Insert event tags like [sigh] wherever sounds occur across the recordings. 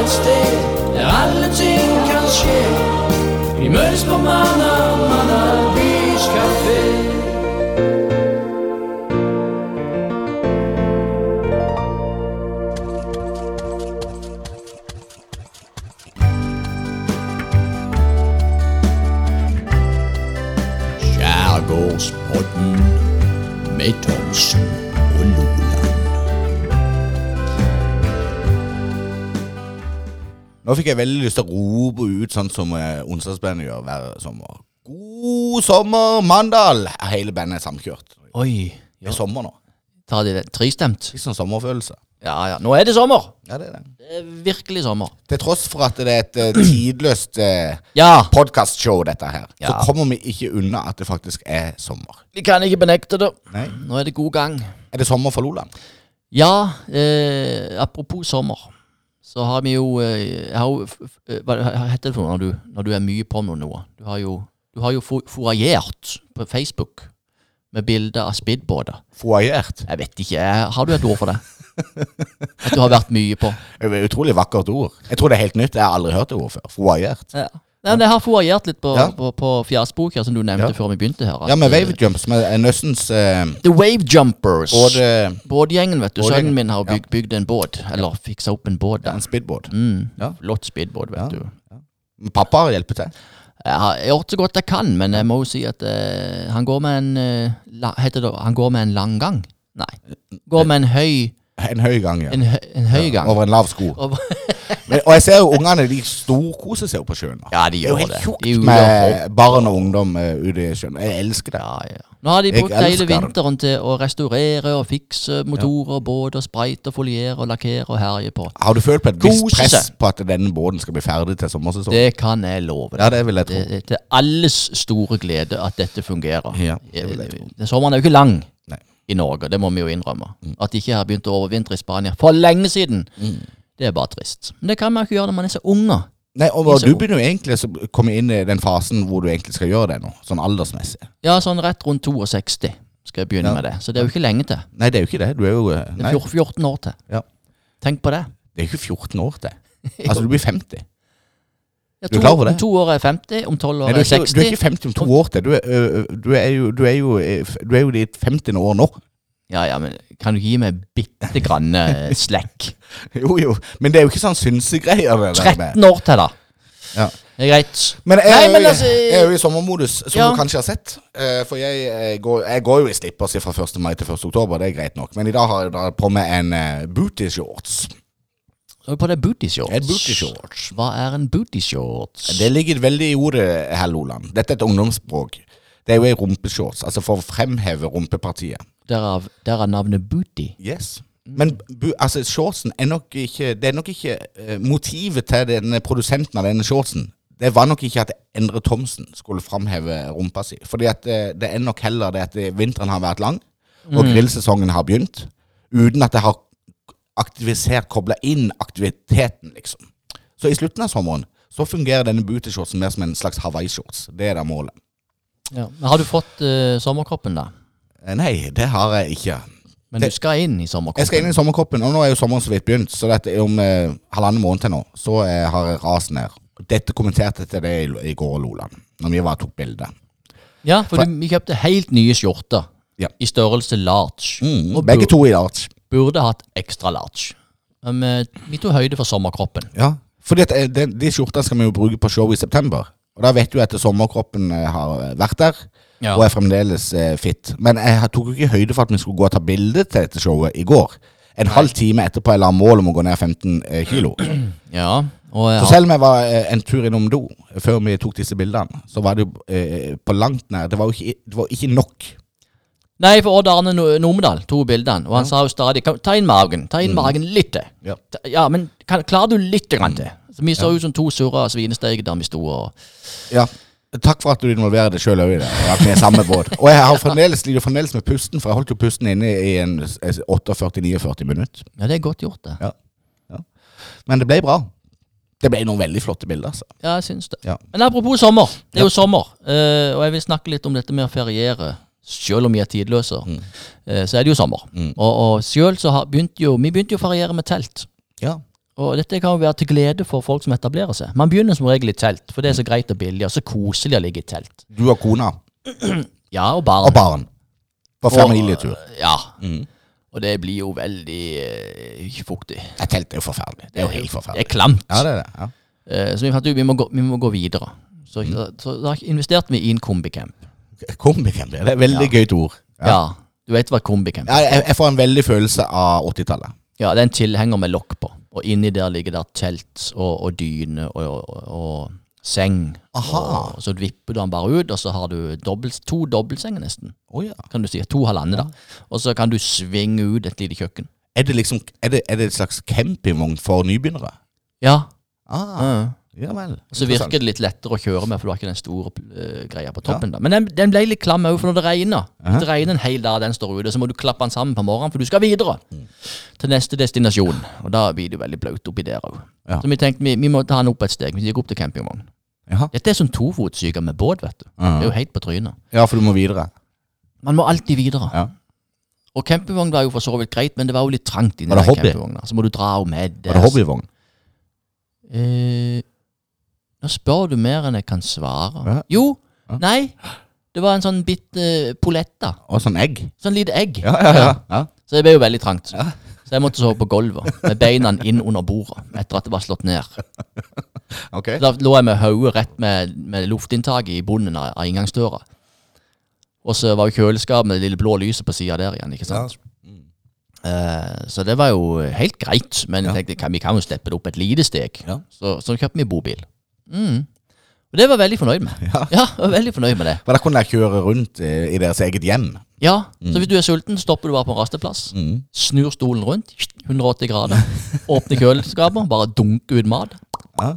et sted der alle ting kan skje. Vi møtes på Manna, Nå fikk jeg veldig lyst til å rope ut sånn som eh, onsdagsbandet gjør hver sommer. God sommer, Mandal! Hele bandet er samkjørt. Oi. Det er sommer nå. Tar de det. Tristemt. Litt sånn sommerfølelse. Ja, ja. Nå er det sommer. Ja, det er det. Det er virkelig sommer. Til tross for at det er et eh, tidløst eh, Ja. podkastshow, dette her, så kommer vi ikke unna at det faktisk er sommer. Vi kan ikke benekte det. Nei. Nå er det god gang. Er det sommer for Loland? Ja, eh, apropos sommer. Så har vi jo eh, jo, eh, Hva heter det for noe når du, når du er mye på med noe? Du har jo, du har jo fo- foajert på Facebook med bilder av speedbåter. Foajert. Jeg vet ikke, har du et ord for det? At du har vært mye på? Utrolig vakkert ord. Jeg tror det er helt nytt. Jeg har aldri hørt det ordet før. Foajert. Ja. Nei, men Jeg har foajert litt på, Ja. på, på Fjasboka, som du nevnte Ja. før vi begynte her. at, Ja, med eh, wavejump, som er eh, The Wave Jumpers. både Båtgjengen, vet du. Båtgjengen. Sønnen min har bygd, bygd en båt. Eller fiksa opp en båt. ja, da. en speedboard. Mm. Ja. Flott speedbåt, vet Ja. du. Pappa har hjulpet til. Jeg har gjort så godt jeg kan, men jeg må jo si at eh, han går med en eh, la, Heter det Han går med en lang gang? Nei. Går med en høy En høy gang, ja. En, hø, en høy gang. Over en lav sko. Over- [laughs] Men, og jeg ser jo ungene de storkoser seg jo på sjøen. Ja, de gjør Det er jo helt det. tjukt og med barn og ungdom eh, ute i sjøen. Jeg elsker det. Ja, ja. Nå har de brukt hele vinteren til å restaurere og fikse motorer, båter, spreite og foliere og lakkere og herje på. Har du følt på et visst press på at denne båten skal bli ferdig til sommersesongen? Det kan jeg love deg. Ja, det vil jeg tro. Det er til alles store glede at dette fungerer. Ja, det vil jeg tro. Sommeren er jo ikke lang. I Norge, det må vi jo innrømme. At de ikke har begynt å overvintre i Spania for lenge siden, Mm. det er bare trist. Men det kan man ikke gjøre når man er så unge. Nei, og, Du begynner jo egentlig å komme inn i den fasen hvor du egentlig skal gjøre det nå, sånn aldersmessig. Ja, sånn rett rundt 62 skal jeg begynne Ja. med det. Så det er jo ikke lenge til. Nei, det er jo ikke det. Du er jo nei. Det er 14 14 år til. Ja. Tenk på det. det er jo ikke 14 år til. Altså, du blir 50. Ja, Du er to, klar over det? Om to år er 50, om tolv år Nei, er er 60. du er ikke 50 om to år til. Du er, du er jo, du er jo, du er jo ditt 50. år nå. Ja, ja, men kan du gi meg bitte grann slack? [laughs] Jo, jo. Men det er jo ikke sånn synsegreier. det der med- 13 år til, da. Ja. Det er greit. Men jeg, Nei, jo- men altså- jeg er jo i sommermodus, som Ja. du kanskje har sett. For jeg, jeg, går, jeg går jo i slippers fra 1. mai til 1. oktober, det er greit nok. Men i dag har jeg da på meg en booty shorts. På det booty shorts. Booty shorts. Hva er en booty shorts? Det ligger veldig i ordet, herr Loland. Dette er et ungdomsspråk. Det er jo ei rumpeshorts, altså for å fremheve rumpepartiet. Derav, derav navnet booty. Yes. Men altså, shortsen er nok ikke Det er nok ikke eh, motivet til denne produsenten av denne shortsen. Det var nok ikke at Endre Thomsen skulle framheve rumpa si. Fordi at eh, det er nok heller det at vinteren har vært lang, og grillsesongen har begynt, uten at det har aktivisert, kobla inn aktiviteten, liksom. Så i slutten av sommeren så fungerer denne bootyshortsen mer som en slags Hawaii-shorts. Det er da målet. Ja. Men har du fått uh, sommerkroppen, da? Eh, Nei, det har jeg ikke. Men Det- du skal inn i sommerkroppen? Jeg skal inn i sommerkroppen, og nå er jo sommeren så vidt begynt. Så dette er om eh, halvannen måned til nå, så eh, har jeg rast ned. Dette kommenterte jeg deg i, i går, Loland, når vi var og tok bilde. Ja, for, du, vi kjøpte helt nye skjorter. Ja. I størrelse large. Mm, begge to i large. Burde hatt ekstra large. Men eh, vi tok høyde for sommerkroppen. Ja, at eh, de, skjortene skal vi jo bruke på show i september. Og da vet du at sommerkroppen eh, har vært der, Ja. og er fremdeles fit. Men jeg tok jo ikke høyde for at vi skulle gå og ta bilde til dette showet i går. En halv time etterpå jeg la mål om å gå ned 15 eh, kilo. [clears throat] Ja, og jeg Så selv om jeg var en tur innom do før vi tok disse bildene, så var det jo på langt nær Det var jo ikke, det var ikke nok. Nei, for Odd Arne Nomedal tok bildene, og han sa jo stadig Ta inn magen. Ta inn magen litt. Ja. Ta- Ja, men kan, klarer du litt grann til? Så Vi så ut som to surra svinesteiger der vi sto og Ja. Takk for at du involverer deg sjøl òg i det. At vi er samme båt. Og jeg har fremdeles, sliter fremdeles med pusten, for jeg holdt jo pusten inne i en 48-49 minutter. Ja, det er godt gjort, det. Ja Men det ble bra. Det ble noen veldig flotte bilder, altså. Ja, jeg syns det. Ja. Men apropos sommer. Det er jo sommer, uh, og jeg vil snakke litt om dette med å feriere. Selv om vi er tidløse, Mm. eh, så er det jo sommer. Mm. Og, og selv så har, begynte jo Vi begynte jo å feriere med telt. Ja. Og dette kan jo være til glede for folk som etablerer seg. Man begynner som regel i telt, for det er så greit og billig, og så koselig å ligge i telt. Du og kona [clears throat] Ja, og barn. og barn. På familietur. Ja. Mm. Og det blir jo veldig uh, fuktig. Et telt er jo forferdelig. Det er jo helt forferdelig. Det er klamt. Ja, det er det. Ja. Eh, så vi fant ut vi må gå, vi må gå videre. Så, Mm. så da investerte vi i en kombicamp. Kombicamp, det er et veldig gøyt ord. Ja. Du vet hva kombicamp er? Ja, jeg, jeg får en veldig følelse av 80-tallet. Ja, det er en tilhenger med lokk på. Og inni der ligger der telt og, og dyne og, og, og seng. Aha. Og så vipper du den bare ut, og så har du dobbelt, to dobbeltsenger nesten. Oh, ja. Kan du si. To halvannen, da. Og så kan du svinge ut et lite kjøkken. Er det liksom Er det, er det et slags campingvogn for nybegynnere? Ja. Ah, ja. Ja vel. Så virker det litt lettere å kjøre med, for du har ikke den store uh, greia på toppen. da. Men den, den ble litt klam òg, for når det regner. Hvis det regner en hel dag den står ute, så må du klappe den sammen på morgenen, for du skal videre til neste destinasjon. Og da blir det veldig blaut oppi der òg. Ja. Så vi tenkte vi, vi må ta den opp et steg. Vi gikk opp til campingvogn. Dette er sånn tofotsyke med båt, vet du. Ja. Det er jo helt på trynet. Ja, for du må videre. Man må alltid videre. Ja. Og campingvogn var jo for så vidt greit, men det var jo litt trangt inni campingvogna. Så må du dra henne med. Var det hobbyvogn? Eh, nå spør du mer enn jeg kan svare. Ja. Jo, Ja. nei. Det var en sånn bitte poletta. Og sånn egg? Sånn lite egg. Ja, ja, ja. ja. Så det ble jo veldig trangt. Så jeg måtte sove på gulvet med beina inn under bordet etter at det var slått ned. Ok. Da lå jeg med hodet rett med, med luftinntaket i bunnen av, av inngangsdøra. Og så var jo kjøleskapet med det lille blå lyset på sida der igjen. ikke sant? Eh, så det var jo helt greit. Men jeg tenkte kan, vi kan jo steppe det opp et lite steg. Så, så kjøpte vi bobil. Mm. Og det var jeg veldig fornøyd med. Ja. jeg var veldig fornøyd med det. For da kunne dere kjøre rundt eh, i deres eget hjem. Ja, Så hvis du er sulten, stopper du bare på en rasteplass. Mm. Snur stolen rundt, 180 grader. [laughs] Åpner kjøleskapet, bare dunker ut mat. Ja.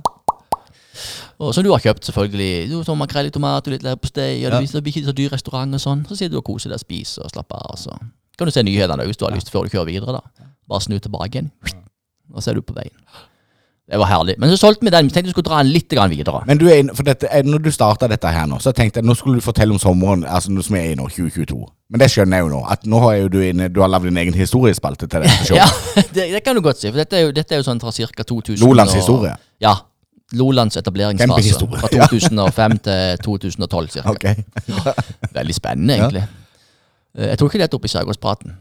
Og som du har kjøpt, selvfølgelig. Du, sånn Makrell i tomat og litt leverpostei. Og Ja. det det blir ikke så dyr restaurant og sånn. Så sitter du og koser deg og spiser og slapper av. Så kan du se nyhetene hvis du har lyst, før du kjører videre. da. Bare snu tilbake igjen, og så er du på veien. Det var herlig. Men så solgte vi den. Vi tenkte vi skulle dra den litt videre. Men du er inn, for dette, er- når du starta dette her nå, så tenkte jeg nå skulle du fortelle om sommeren altså nå som er i nå, 2022. Men det skjønner jeg jo nå. At nå har jo du inne, du har lagd din egen historiespalte til dette [laughs] showet. Ja, [laughs] det, det kan du godt si. For dette er jo, dette er jo sånn fra ca. 2000 Lolands og- historie. Ja. Lolands etableringsfase. Fra 2005 til 2012 ca. [laughs] Ok. Veldig spennende, egentlig. Ja. Jeg tror ikke det er oppe i Sørgårdspraten.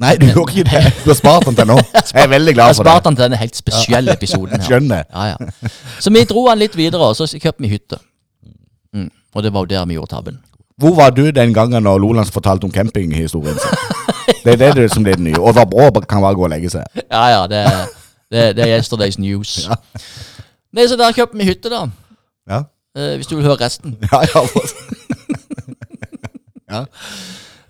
Nei, du gjorde ikke det. Du har spart den til nå. [laughs] Jeg er veldig glad for det. Jeg har spart den til denne helt spesielle episoden. her. Skjønner. Ja, ja. Så vi dro den litt videre, og så kjøpte vi hytte. Mm. Og det var jo der vi gjorde tabben. Hvor var du den gangen når Lolands fortalte om campinghistorien sin? [laughs] Det er det, det som blir det nye. Og var bra kan bare gå og legge seg. Ja, ja, det, det, det er yesterday's news. Ja. Nei, Så der kjøpte vi hytte, da. Ja. Eh, hvis du vil høre resten. Ja, ja. [laughs] ja.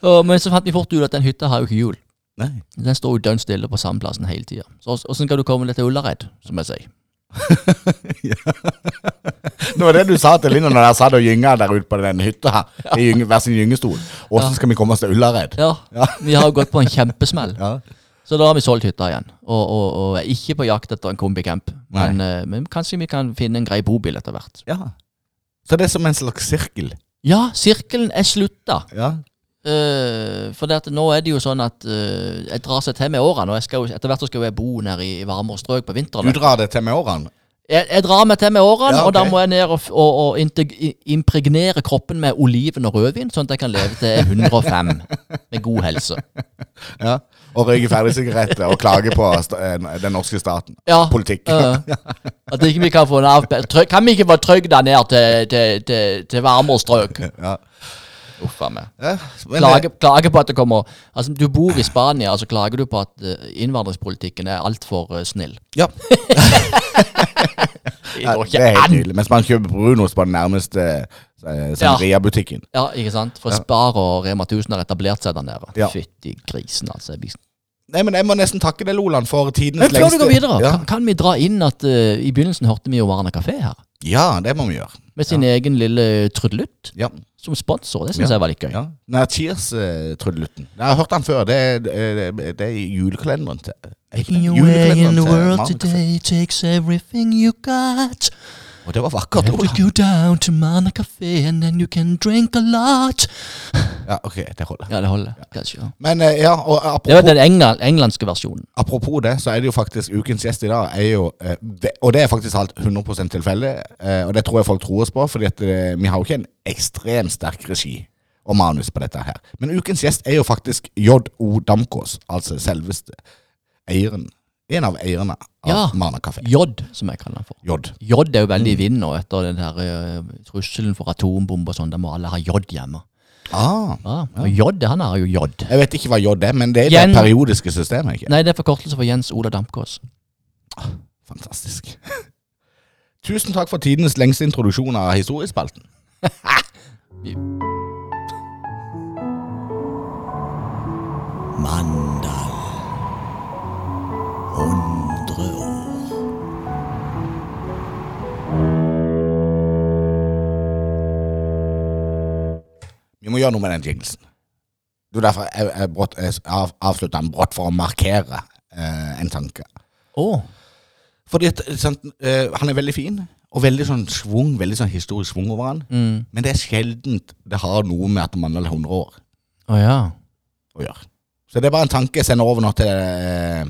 Og, men så fant vi fort ut at den hytta har jo ikke hjul. Nei. Den står jo dønn stille på samme plassen hele tida. Så åssen skal du komme deg til Ullared, som jeg sier? [laughs] Det var det du sa til Linda når dere satt og gynga der ute på den hytta her. I gynge, hver sin gyngestol. Åssen skal vi komme oss til Ullared? Ja, Ja. vi har gått på en kjempesmell. Ja. Så da har vi solgt hytta igjen. Og, og, og er ikke på jakt etter en kombicamp. Men, eh, men kanskje vi kan finne en grei bobil etter hvert. ja. Så det er som en slags sirkel. Ja, sirkelen er slutta. Ja. Eh, for det at nå er det jo sånn at uh, jeg drar seg til med årene. Og jo, etter hvert så skal jo jeg bo nede i varmere strøk på vinteren. Du drar deg til med årene? Jeg, jeg drar meg til med årene, Ja, og da må jeg ned og, og, og impregnere kroppen med oliven og rødvin, sånn at jeg kan leve til er 105 med god helse. [laughs] Ja. Og røyke ferdigsigaretter og klage på eh, den norske staten. Ja, Politikk. Uh, [laughs] at ikke vi kan få en avbe... Kan vi ikke få trygda ned til, til, til, til varmere strøk? Ja. Uff a meg. Ja, klager, Klage, klage på at det kommer Altså, du bor i Spania, og så klager du på at eh, innvandringspolitikken er altfor uh, snill. Ja. [laughs] [laughs] Det Ja, går ikke helt an! Mens man kjøper Brunos på den nærmeste eh, Sangria-butikken. Ja, ikke sant? For Spar og Rema 1000 har etablert seg der nede. Ja. Fytti grisen, altså. Nei, men jeg må nesten takke deg, Loland, for tidenes lengste før du går videre, Ja. kan, kan vi dra inn at uh, i begynnelsen hørte vi jo Varna kafé her. ja, det må vi gjøre. Med sin egen lille trudelutt Ja. som sponsor. Det syns Ja. jeg var litt gøy. ja. Nei, Cheers-trudelutten. Jeg har hørt den før. Det, det, det er world julekalenderen til Julekalenderen til Varna Og det var vakkert. We Loland. go down to Mana Café and then you can drink a lot. [laughs] Ja, ok, det holder. Ja, det holder. Kanskje, ja. Men eh, ja, og apropos, Det var den engel, englandske versjonen. apropos det, så er det jo faktisk ukens gjest i dag, er jo eh, det, Og det er faktisk alt 100 tilfeldig, eh, og det tror jeg folk tror oss på, fordi at eh, vi har jo ikke en ekstremt sterk regi og manus på dette her. Men ukens gjest er jo faktisk J.O. Damkås, altså selveste eieren. En av eierne av Ja. Mana Kafé. J, som jeg kaller den for. Jod. Jod er jo veldig i vinden nå etter den der uh, trusselen for atombomber og sånn. Da må alle ha J hjemme. Ah, Ja, og J, han er jo J. jeg vet ikke hva J er, men det er Jen- det periodiske systemet, ikke? Nei, det er forkortelse for Jens Ola Dampkås. Fantastisk. [laughs] Tusen takk for tidenes lengste introduksjon av historiespalten. Mandal. 100 Vi må gjøre noe med den jinglesen. Det er derfor jeg, jeg, brått- jeg av, avslutta den brått for å markere eh, en tanke. Å, Fordi at, sant, eh, Han er veldig fin, og veldig sånn svung, veldig sånn historisk svung over han. mm. Men det er sjeldent det har noe med at man er 100 år Å ja. å gjøre. Så det er bare en tanke jeg sender over nå til eh,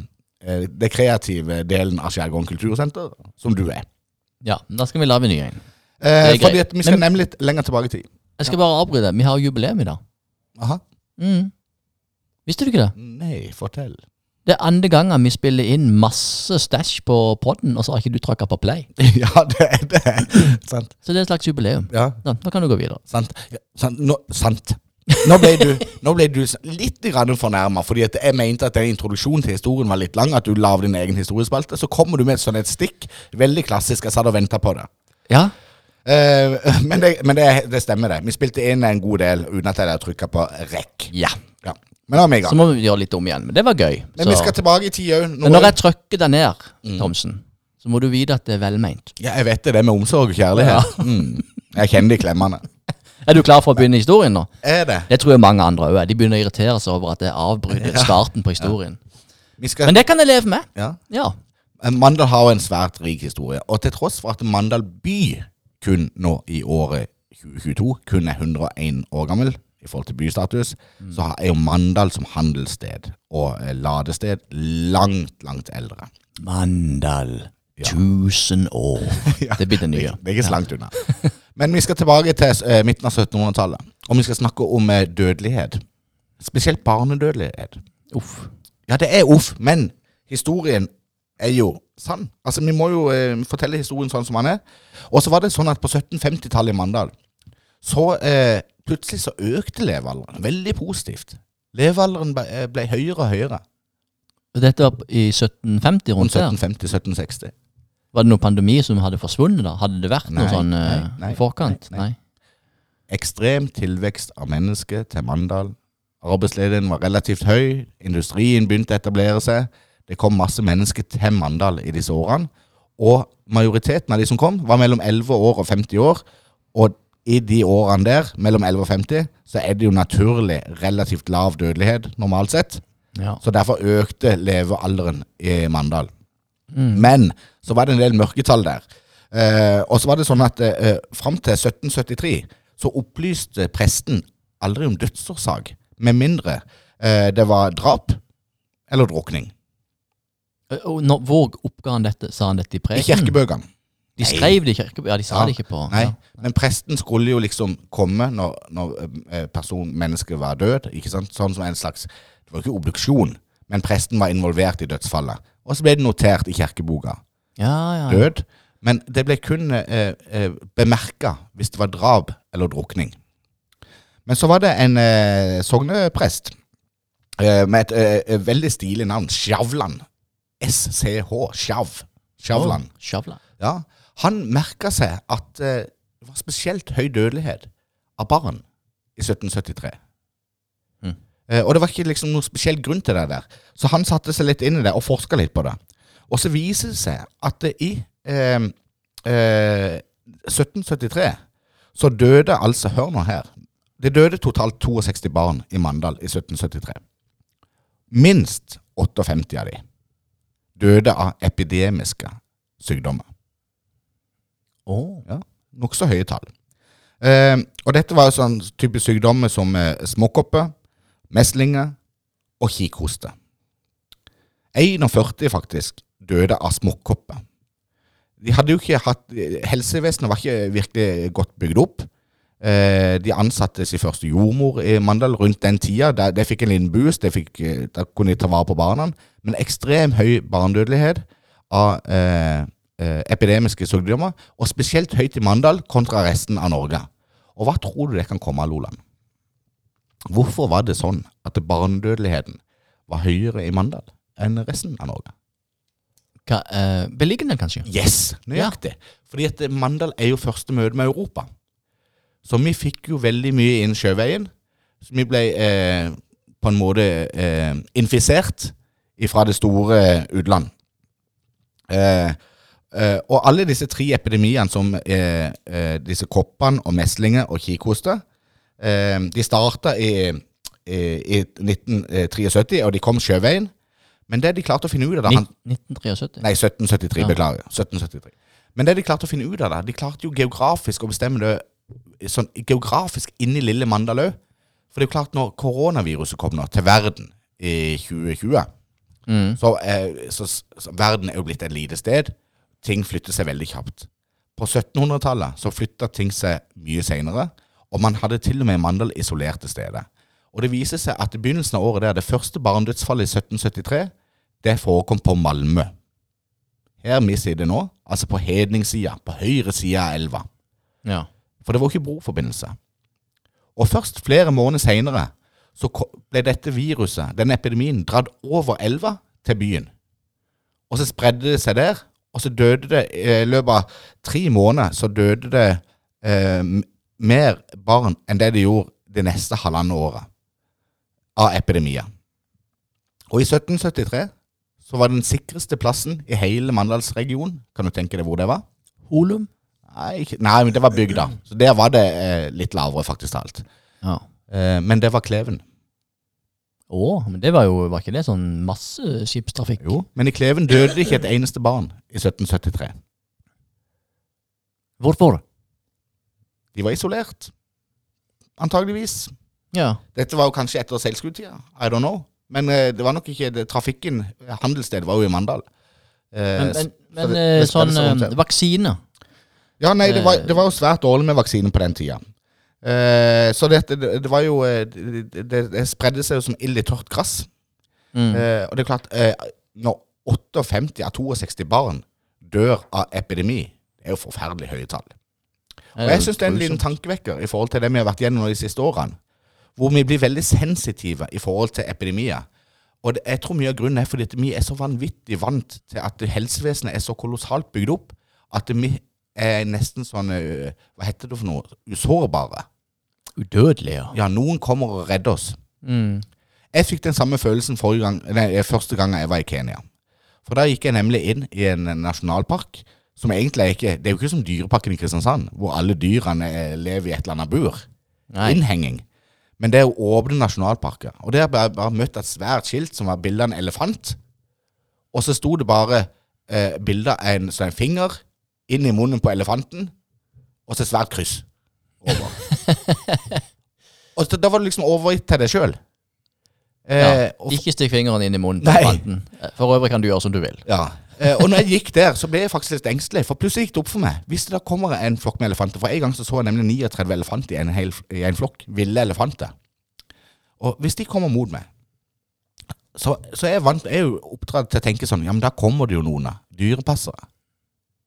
eh, det kreative delen av Skjærgården kultursenter, som du er. Ja, da skal vi lage en ny en. Eh, er greit. fordi at vi skal Men- nemlig litt lenger tilbake i tid. Jeg skal bare avbryte. Vi har jubileum i dag. Aha. Mm. Visste du ikke det? Nei, fortell. Det er andre gangen vi spiller inn masse stæsj på podden, og så har ikke du trykka på play. [laughs] ja, det er det. sant. Så det er et slags jubileum. Ja, Nå, nå kan du gå videre. sant. Ja, sant. Nå, sant. Nå ble du, nå ble du litt fornærma, fordi jeg mente at den introduksjonen til historien var litt lang. At du la av din egen historiespalte. Så kommer du med et sånt et stikk. Veldig klassisk. Jeg satt og venta på det. Ja, Eh, [laughs] men det, men det, det stemmer, det. Vi spilte inn en god del uten at jeg hadde trykka på rekk. ja. Ja. Men da er vi i gang. Så må vi gjøre litt om igjen. Men det var gøy. Men Så. vi skal tilbake i tid òg. Men når jeg trykker deg ned, Thomsen, så må du vite at det er velmeint. Ja, jeg vet det. Det er med omsorg og kjærlighet. Mm. Jeg kjenner de klemmene. [laughs] Er du klar for å begynne historien nå? Er det? Det tror jeg mange andre òg er. De begynner å irritere seg over at jeg avbryter [laughs] starten på historien. Skal, Men det kan jeg leve med. ja. Ja. Mandal har jo en svært rik historie, og til tross for at Mandal by kun nå i året 2022 kun er 101 år gammel i forhold til bystatus, så er jo Mandal som handelssted og eh, ladested langt, langt eldre. Mandal. Tusen år. [laughs] Det blir det nye. Det er ikke så langt unna. Men vi skal tilbake til eh, midten av 1700-tallet, og vi skal snakke om eh, dødelighet. Spesielt barnedødelighet. Uff. Ja, det er uff, men historien er jo sann. Altså, Vi må jo eh, fortelle historien sånn som den er. Og så var det sånn at på 1750-tallet i Mandal, så eh, plutselig så økte levealderen. Veldig positivt. Levealderen ble, eh, ble høyere og høyere. Og Dette var i 1750 Rundt der. 1750-1760. Var det noen pandemi som hadde forsvunnet da? Hadde det vært noe sånn eh, nei, nei, i forkant? nei, nei. Nei. Ekstrem tilvekst av mennesker til Mandal. Arbeidsledigheten var relativt høy. Industrien begynte å etablere seg. Det kom masse mennesker til Mandal i disse årene. Og majoriteten av de som kom, var mellom 11 år og 50 år. Og i de årene der, mellom 11 og 50, så er det jo naturlig relativt lav dødelighet, normalt sett. Ja. Så derfor økte levealderen i Mandal. Mm. Men så var det en del mørketall der. Eh, og så var det sånn at eh, fram til 1773 så opplyste presten aldri om dødsårsak, med mindre eh, det var drap eller drukning. Og når, hvor oppga han dette? Sa han dette i I preken? kirkebøkene. De skrev det i kirkebøkene? Ja, de sa Ja. det ikke på Nei, Ja. men presten skulle jo liksom komme når, når eh, person, mennesket var død. Ikke sant? Sånn som en slags Det var ikke obduksjon, men presten var involvert i dødsfallet. Og så ble det notert i kirkeboka. Ja, ja. død. Men det ble kun eh, eh, bemerka hvis det var drap eller drukning. Men så var det en eh, sogneprest eh, med et eh, veldig stilig navn. Skjavlan. SCH. Sjav. Skjavlan. Oh, Skjavlan. Ja. Han merka seg at eh, det var spesielt høy dødelighet av barn i 1773. Mm. Eh, og det var ikke liksom noe spesiell grunn til det der. Så han satte seg litt inn i det og forska litt på det. Og så viser det seg at det i eh, eh, 1773 så døde altså Hør nå her. Det døde totalt 62 barn i Mandal i 1773. Minst 58 av de døde av epidemiske sykdommer. Oh. Ja, Nokså høye tall. Eh, og dette var sånn type sykdommer som eh, småkopper, meslinger og kikhoste. 41 faktisk døde av småkopper. De hadde jo ikke hatt Helsevesenet var ikke virkelig godt bygd opp. Eh, de ansatte sin første jordmor i Mandal rundt den tida. Der, det fikk en liten boost, det fikk, eh, kunne de ta vare på barna. Men ekstrem høy barnedødelighet av eh, eh, epidemiske sykdommer, og spesielt høyt i Mandal kontra resten av Norge. Og hva tror du det kan komme av, Loland? Hvorfor var det sånn at barnedødeligheten var høyere i Mandal enn resten av Norge? Hva, eh, beliggende, kanskje? Yes, nøyaktig. Fordi at Mandal er jo første møte med Europa. Så vi fikk jo veldig mye inn sjøveien. Så vi ble eh, på en måte eh, infisert fra det store utland. Eh, eh, og alle disse tre epidemiene som eh, eh, disse koppene og meslinger og kikhoste, eh, de starta i, i, i 1973, og de kom sjøveien. Men det de klarte å finne ut av da, han, 1973? Nei, 1773. Ja. Beklager. 1773. Men det de klarte å finne ut av det, de klarte jo geografisk å bestemme det sånn geografisk inn i lille Mandal òg. For det er jo klart, når koronaviruset kom nå til verden i 2020, Mm. så, eh, så, så verden er jo blitt et lite sted. Ting flytter seg veldig kjapt. På 1700-tallet så flytta ting seg mye seinere, og man hadde til og med Mandal isolerte steder. Og det viser seg at i begynnelsen av året der, det første barnedødsfallet i 1773, det forekom på Malmö. Her vi sitter nå, altså på hedningssida, på høyre side av elva. Ja. For det var ikke broforbindelse. Og først flere måneder seinere så ble dette viruset, denne epidemien, dratt over elva til byen. Og så spredde det seg der, og så døde det eh, i løpet av tre måneder så døde det eh, mer barn enn det det gjorde det neste halvannet året av epidemier. Og i 1773 så var den sikreste plassen i hele Mandalsregionen. Kan du tenke deg hvor det var? Holum? Nei, nei, men det var bygda. Så der var det eh, litt lavere, faktisk talt. Ja. Eh, men det var Kleven. Å, men det var jo Var ikke det sånn masse skipstrafikk? Jo. Men i Kleven døde det ikke et eneste barn i 1773. Hvorfor? De var isolert. Antageligvis. Ja. Dette var jo kanskje etter seilskutida. I don't know. Men eh, det var nok ikke det, trafikken. Handelsstedet var jo i Mandal. Eh, Men, men, men, så det- eh, det sånn seg rundt eh, her. vaksine Ja, nei, det var, det var jo svært dårlig med vaksine på den tida. Eh, så det, det, det var jo eh, det, det, spredde seg jo som ild i tørt gress. mm. Eh, og det er klart, eh, når 58 av 62 barn dør av epidemi, det er jo forferdelig høye tall. Og jeg syns det er en liten tankevekker i forhold til det vi har vært gjennom de siste årene. Hvor vi blir veldig sensitive i forhold til epidemier. Og det, jeg tror mye av grunnen er fordi vi er så vanvittig vant til at helsevesenet er så kolossalt bygd opp at vi er nesten sånn Hva heter det for noe? Usårbare. Udødelige. ja. Noen kommer og redder oss. Mm. Jeg fikk den samme følelsen gang, nei, første gang jeg var i Kenya. For da gikk jeg nemlig inn i en nasjonalpark som egentlig er ikke Det er jo ikke som Dyreparken i Kristiansand, hvor alle dyrene eh, lever i et eller annet bur. Nei. Innhenging. Men det er jo åpne nasjonalparker. Og der har jeg bare, møtt et svært skilt som var bilde av en elefant. Og så sto det bare eh, bilde av en, en finger inn i munnen på elefanten, og så svært kryss over. [laughs] og så, da var det liksom overgitt til deg sjøl. Eh, Ja. Ikke stikk fingeren inn i munnen på elefanten. For øvrig kan du gjøre som du vil. Ja. Eh, og når jeg gikk der, så ble jeg faktisk litt engstelig. For plutselig gikk det opp for meg. Hvis det da kommer en flokk med elefanter For en gang så, så jeg nemlig 39 elefanter i en, hel, i en flokk. Ville elefanter. Og hvis de kommer mot meg, så, så jeg, vant, jeg er jo oppdratt til å tenke sånn Ja, men da kommer det jo noen da. dyrepassere.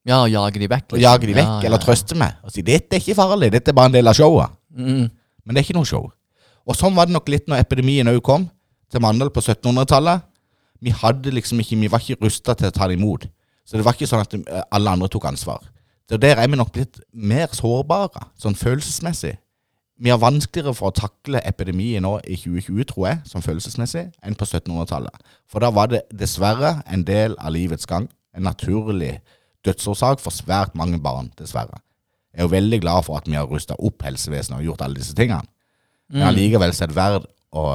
Ja, og jage de vekk. Og jage de vekk, Ja, ja, eller ja. trøster meg. Og si 'dette er ikke farlig, dette er bare en del av showet'. Mm. Men det er ikke noe show. Og sånn var det nok litt når epidemien òg kom til Mandal på 1700-tallet. Vi hadde liksom ikke, vi var ikke rusta til å ta det imot. Så det var ikke sånn at eh, alle andre tok ansvar. Så der er vi nok blitt mer sårbare, sånn følelsesmessig. Vi har vanskeligere for å takle epidemien nå i 2020, tror jeg, som følelsesmessig, enn på 1700-tallet. For da var det dessverre en del av livets gang. En naturlig dødsårsak for svært mange barn, dessverre. Jeg er jo veldig glad for at vi har rusta opp helsevesenet og gjort alle disse tingene. Mm. Men allikevel så er det verdt å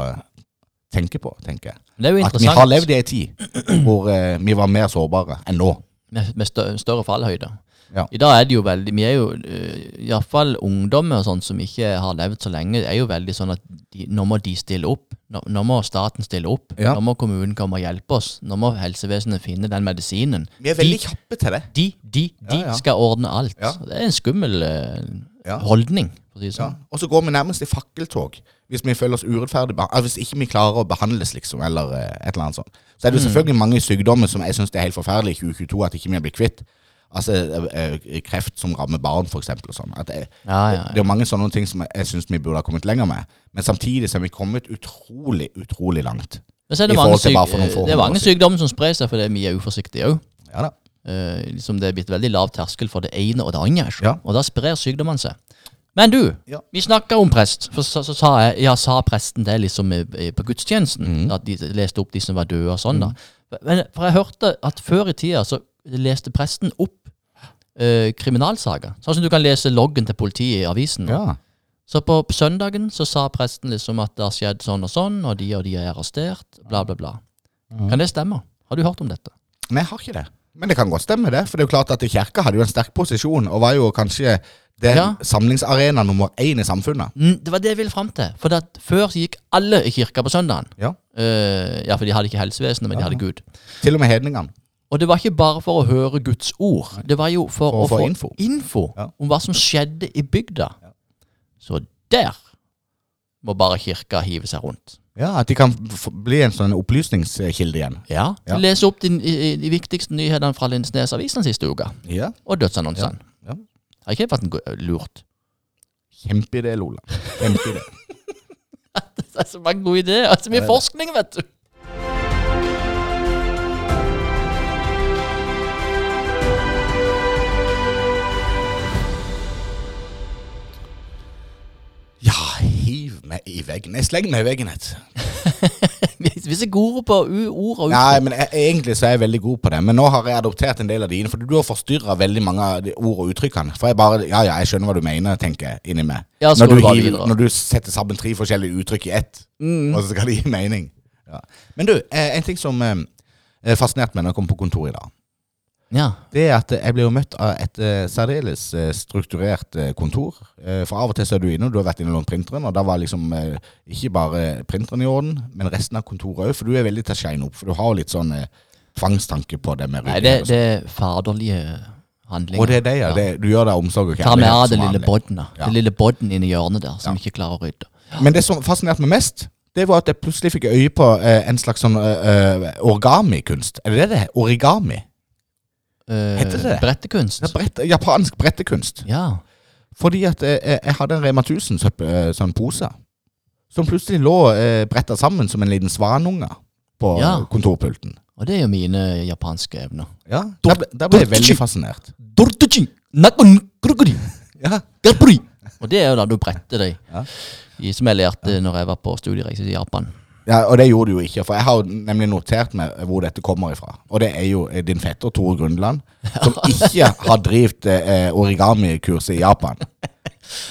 tenke på, tenker jeg. Det er jo At vi har levd i en tid hvor eh, vi var mer sårbare enn nå. med, med stø større fallhøyde. Ja. I dag er det jo veldig Vi er jo uh, iallfall ungdommer og sånn som ikke har levd så lenge, er jo veldig sånn at de, nå må de stille opp. Nå, nå må staten stille opp. Ja. Nå må kommunen komme og hjelpe oss. Nå må helsevesenet finne den medisinen. Vi er veldig kjappe til det. De, de, de Ja, skal ordne alt. Det er en skummel uh, holdning, sånn. Og så går vi nærmest i fakkeltog hvis vi føler oss urettferdig altså, Hvis ikke vi klarer å behandles, liksom, eller uh, et eller annet sånt. Så er det jo selvfølgelig mange sykdommer som jeg syns er helt forferdelig i 2022 at ikke vi blir kvitt. Altså eh, eh, kreft som rammer barn, eksempel. Sånn. At det, Ja, ja, det er mange sånne ting som jeg, syns vi burde ha kommet lenger med. Men samtidig så har vi kommet utrolig, utrolig langt. Men så er det mange, syk, det er mange sykdommer som sprer seg fordi vi er uforsiktige òg. Ja da. Eh, liksom det er blitt veldig lav terskel for det ene og det andre. Ja. Og da sprer sykdommene seg. Men du, Ja. vi snakka om prest. For så, så sa jeg, ja, sa presten det liksom eh, eh, på gudstjenesten? Mm. At de leste opp de som var døde og sånn, da. Men, for jeg hørte at før i tida så leste presten opp eh, kriminalsaker. Sånn som du kan lese loggen til politiet i avisen. Ja. Så på søndagen så sa presten liksom at det har skjedd sånn og sånn, og de og de er arrestert, bla, bla, bla. Kan det stemme? Har du hørt om dette? Nei, jeg har ikke det. Men det kan godt stemme, det. For det er jo klart at kirka hadde jo en sterk posisjon, og var jo kanskje den Ja. samlingsarena nummer én i samfunnet. Mm, Det var det jeg ville fram til. For før så gikk alle i kirka på søndagen. Ja. Uh, ja, for de hadde ikke helsevesenet, men de hadde Gud. Til og med hedningene. Og det var ikke bare for å høre Guds ord. Det var jo for, For å å få info. info, Ja. om hva som skjedde i bygda. Så der må bare kirka hive seg rundt. Ja, At de kan bli en sånn opplysningskilde igjen. Ja, Ja. Lese opp de, de, viktigste nyhetene fra Lindesnes avis den siste uka. Ja. Og dødsannonsene. Ja. Har ikke det vært en lurt? Kjempeidé, Lola. Kjempeidé. [laughs] Det er så mange gode ideer. Altså, mye forskning, vet du. Ja, hiv meg i veggen. Jeg slenger meg i veggen et. [laughs] Vi jeg går gode på ord og Nei, uttrykk. men jeg, egentlig så er jeg veldig god på det. Men nå har jeg adoptert en del av dine, for du har forstyrra veldig mange av de ord og uttrykkene. For jeg bare Ja ja, jeg skjønner hva du mener, tenker jeg inni meg. Ja, så når, går du bare hiver- videre. når du setter sammen tre forskjellige uttrykk i ett, og så skal det gi mening. Ja. Men du, eh, en ting som eh, fascinerte meg når jeg kom på kontoret i dag, Ja. det er at jeg ble jo møtt av et eh, særdeles eh, strukturert eh, kontor. For av og til så er du inne, og du har vært inne og lånt printeren, og da var liksom ikke bare printeren i orden, men resten av kontoret òg, for du er veldig til å shine opp. For du har jo litt sånn tvangstanke på det med Nei, det, sånn. det er faderlige handlinger. Og det er det, ja. Det, du gjør det av omsorg og Ta med kjærlighet. det lille bodden. Ja. Det lille bodden inni hjørnet der, som Ja. ikke klarer å rydde. Men det som fascinerte meg mest, det var at jeg plutselig fikk øye på eh, en slags sånn eh, origamikunst. Er det det det? Origami? Eh, Heter det det? Brettekunst. Er brett, japansk brettekunst. Ja. Fordi at eh, jeg, jeg hadde en Rema 1000 søpp- eh, sånn pose, som plutselig lå eh, bretta sammen som en liten svanunge på Ja. kontorpulten. Og det er jo mine japanske evner. Ja, Der, ble- der ble jeg veldig fascinert. [laughs] Ja, Og det er jo da du bretter deg. Ja. I, som jeg lærte når jeg var på studiereise til Japan. Ja, Og det gjorde du jo ikke, for jeg har nemlig notert meg hvor dette kommer ifra. Og det er jo eh, din fetter Tore Grundland, som [laughs] ikke har drevet eh, origamikurset i Japan.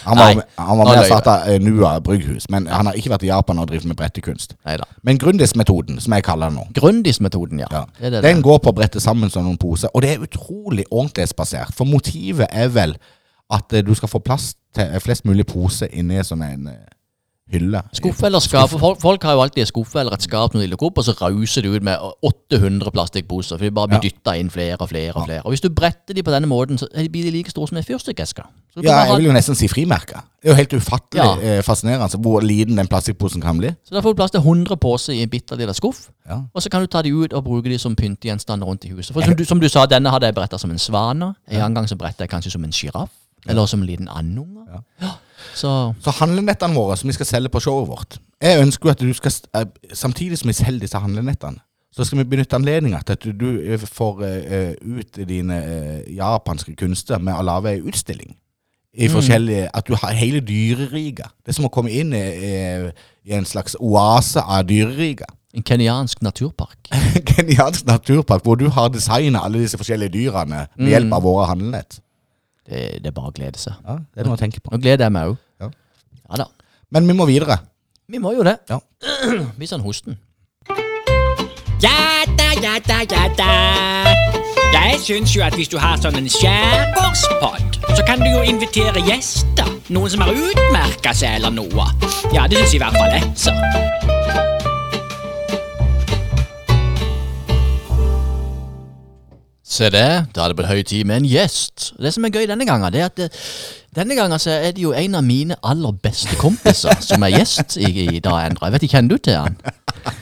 Han var, Nei, han var med og starta eh, Nua brygghus, men han har ikke vært i Japan og drevet med brettekunst. Neida. Men Grundis-metoden, som jeg kaller den nå, Grundis-metoden, ja. Ja. Det er det Den går på å brette sammen som noen poser, og det er utrolig ordentlighetsbasert. For motivet er vel at eh, du skal få plass til eh, flest mulig poser inni sånn en eh, hylle. Skuffe eller skap. Folk, folk har jo alltid en skuffe eller et skap når de lukker opp, og så rauser de ut med 800 plastikkposer. For de bare blir Ja. dytta inn flere og flere og flere. Og hvis du bretter de på denne måten, så blir de like store som en fyrstikkeske. Ja, jeg vil jo nesten si frimerke. Det er jo helt ufattelig Ja. eh, fascinerende hvor liten den plastikkposen kan bli. Så da får du plass til 100 poser i en bitte liten skuff. Ja. Og så kan du ta de ut og bruke de som pyntegjenstander rundt i huset. For som du, som du sa, denne hadde jeg bretta som en svane. En gang så bretta jeg kanskje som en sjiraff. Eller som en liten andunge. Ja. Så Så handlenettene våre som vi skal selge på showet vårt Jeg ønsker jo at du skal eh, Samtidig som vi selger disse handlenettene, så skal vi benytte anledninga til at du, eh, får uh, ut dine uh, japanske kunster med å lage ei utstilling. I forskjellige At du har hele dyreriket. Det er som å komme inn i, i, en slags oase av dyreriket. en kenyansk naturpark. [laughs] Kenyansk naturpark hvor du har designa alle disse forskjellige dyrene med hjelp av våre handlenett. Det, det er bare å glede seg. Ja, det er noe å tenke på. Nå gleder jeg meg òg. Ja. Ja da. Men vi må videre. Vi må jo det. Ja. [clears throat] Vis han hosten. Ja da, ja da, ja da. Jeg syns jo at hvis du har sånn en skjærgårdspod, så kan du jo invitere gjester. Noen som har utmerka seg eller noe. Ja, det syns i hvert fall jeg, så. Se det, da er det på høy tid med en gjest. Det som er gøy denne gangen, det er at det, denne gangen så er det jo en av mine aller beste kompiser som er gjest i, i dag, Endre. Jeg vet ikke, kjenner du til han?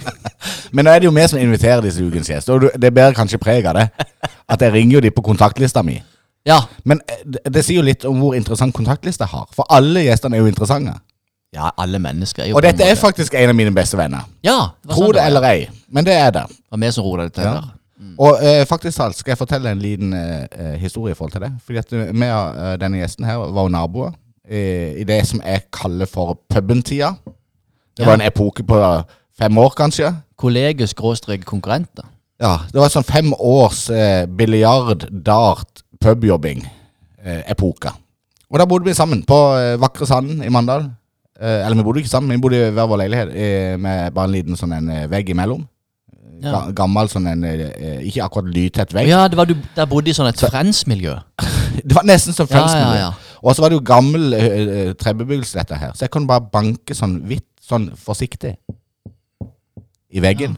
[laughs] Men nå er det jo vi som inviterer disse ukens gjester, og det bærer kanskje preg av det. At jeg ringer jo de på kontaktlista mi. Ja. Men eh, det, det sier jo litt om hvor interessant kontaktlista jeg har. For alle gjestene er jo interessante. Ja, alle mennesker er jo Og dette er faktisk en av mine beste venner. Ja, det Tro det eller ei, men det er det. Var vi som rodet det til Ja. Der. Og eh, faktisk talt skal jeg fortelle en liten eh, eh, historie i forhold til det. Fordi at eh, vi og eh, denne gjesten her var jo naboer i, i det som jeg kaller for puben-tida. Det Ja. var en epoke på fem år, kanskje. Kolleger-konkurrenter. Ja, Det var sånn fem års eh, biljard, dart, pubjobbing-epoke. og da bodde vi sammen på eh, vakre Sanden i Mandal. Eh, eller vi bodde ikke sammen, vi bodde i hver vår leilighet eh, med bare en liten sånn en eh, vegg imellom. Ja. Ga gammel sånn en eh, Ikke akkurat lydtett vegg. Ja, det var du der bodde i sånn et friends-miljø. [laughs] Det var nesten som Ja, Friends ja, miljø. ja. Og så var det jo gammel uh, trebebyggelse, dette her. Så jeg kunne bare banke sånn vidt, sånn forsiktig i veggen.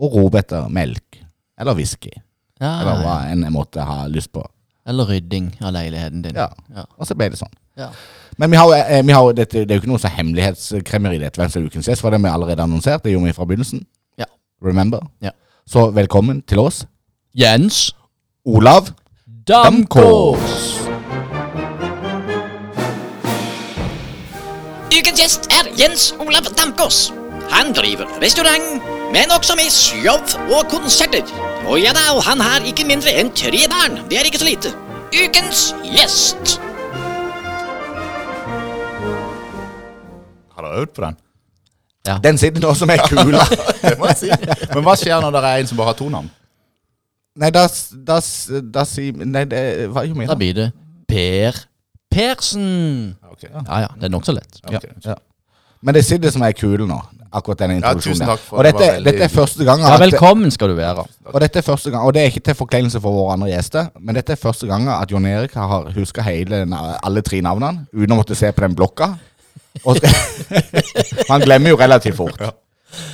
Og rope etter melk. Eller whisky. Ja, Eller hva enn jeg måtte ha lyst på. Eller rydding av leiligheten din. Ja. Ja. Og så ble det sånn. Ja. Men vi har, eh, vi har, det, det er jo ikke noe sånn hemmelighetskremmeri, dette hvem som er ukens gjest, for det har vi allerede annonsert. Det gjorde vi fra begynnelsen. Remember? Ja. Så velkommen til oss, Jens Olav. Damkås. Ukens gjest er Jens Olav Damkås. Han driver restaurant, men også med show og konserter. Og ja da, og han har ikke mindre enn tre barn. Det er ikke så lite. Ukens gjest. Har du øvd på den? Den sitter nå som [laughs] ei kule. Det må jeg si. Men hva skjer når det er en som bare har to navn? Nei, da, sier Nei, det var jo mye. Da blir det Per Persen. Okay, Ja ja, det er nokså lett. Okay. Ja. Men det sitter som ei kule nå, akkurat denne Ja, introduksjonen. for og det, dette, det veldig dette er første gang Ja, velkommen skal du være. og dette er første gang Og det er ikke til forkleinelse for våre andre gjester, men dette er første gang at Jon Erik har huska alle tre navnene uten å måtte se på den blokka. Han [laughs] glemmer jo relativt fort.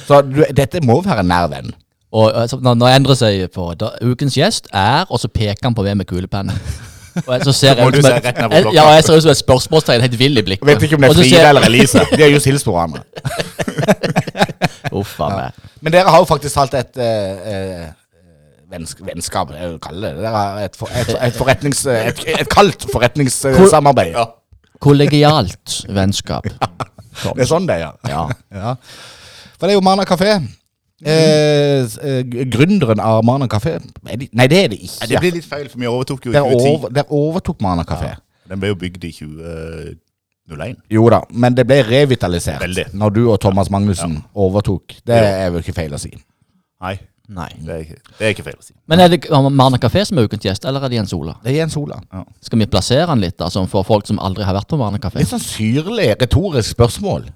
Så du, dette må være en nær venn. Og altså, når, når seg sier på da, Ukens gjest er, og så peker han på meg med kulepennen. Og jeg, så [laughs] ser jeg som et- jeg- Ja, jeg ser ut som et spørsmålstegn, helt vill i blikket. Vet ikke om det er Frida eller Elise. [laughs] De har just hilst på hverandre. Uff a meg. Men dere har jo faktisk talt et uh, eh, vennsk vennskap, jeg vil kalle det. Dere har et, for, et, et, forretnings, et, et kaldt forretningssamarbeid. Kollegialt vennskap. Det er sånn det er, ja. Ja. ja. For det er jo Mana kafé. Eh, eh, gründeren av Mana kafé Nei, det er det ikke. det blir litt feil, for vi overtok jo i Dere 2010. over, dere overtok Mana kafé. Den ble jo bygd i 2001. Jo da, men det ble revitalisert Veldig. når du og Thomas Magnussen overtok. Det er jo ikke feil å si. Nei, Nei. det er ikke, det er ikke feil å si. Men er det Marna Kafé som er ukens gjest, eller er det Jens Ola? Det er Jens Ola. Ja. Skal vi plassere han litt, sånn for folk som aldri har vært på Marna Kafé? Litt sånn syrlig, retorisk spørsmål.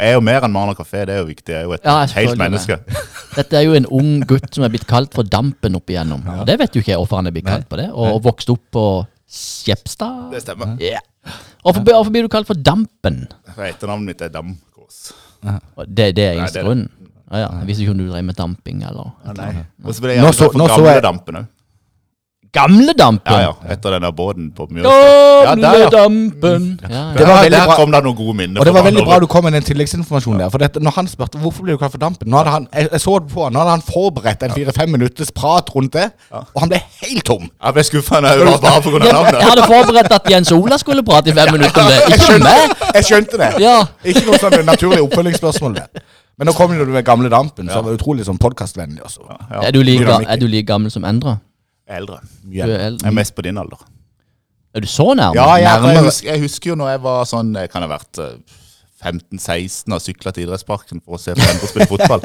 Jeg er jo mer enn Marna kafé, det er jo viktig. Jeg er jo et Ja, helt menneske. [laughs] Dette er jo en ung gutt som er blitt kalt for Dampen opp igjennom. Ja. det vet jo ikke jeg hvorfor han er blitt kalt på det. Og, og vokst opp på Skjepstad. Det stemmer. Ja. Hvorfor, hvorfor blir du kalt for Dampen? For Etternavnet mitt er Damkås. Det, det er eneste grunnen? Ja, ja. Jeg visste ikke om du drev med damping, eller Og så ble jeg Nå så- nå for så jeg- Gamledampen òg. Gamle Dampen! Ja, ja. Etter den der båten på Mjølsa. Ja, der, ja. Dampen! Ja, Det var veldig der bra. kom det noen gode minner. Og det var veldig bra du kom med den tilleggsinformasjonen der. For dette, når han spurte hvorfor blir du kalt for Dampen Nå hadde han, jeg, jeg så det på han, nå hadde han forberedt en fire-fem minutters prat rundt det, og han ble helt tom. Jeg ble skuffa når jeg var bare på grunn av Jeg navnet. hadde forberedt at Jens Ola skulle prate i fem minutter om det. [laughs] Ikke meg! Jeg skjønte det. Ja. Ikke noe sånn naturlig oppfølgingsspørsmål der. Men nå kom jo du med gamle Dampen, så som var utrolig sånn podkastvennlig også. Ja. Er du like, er du like gammel som Endre? Jeg er eldre. Du Mye. eldre. Jeg er mest på din alder. er du så nærme? Ja, jeg, jeg, husker, jeg husker jo når jeg var sånn Jeg kan ha vært eh, 15-16 og sykla til idrettsparken for å se Endre spille fotball.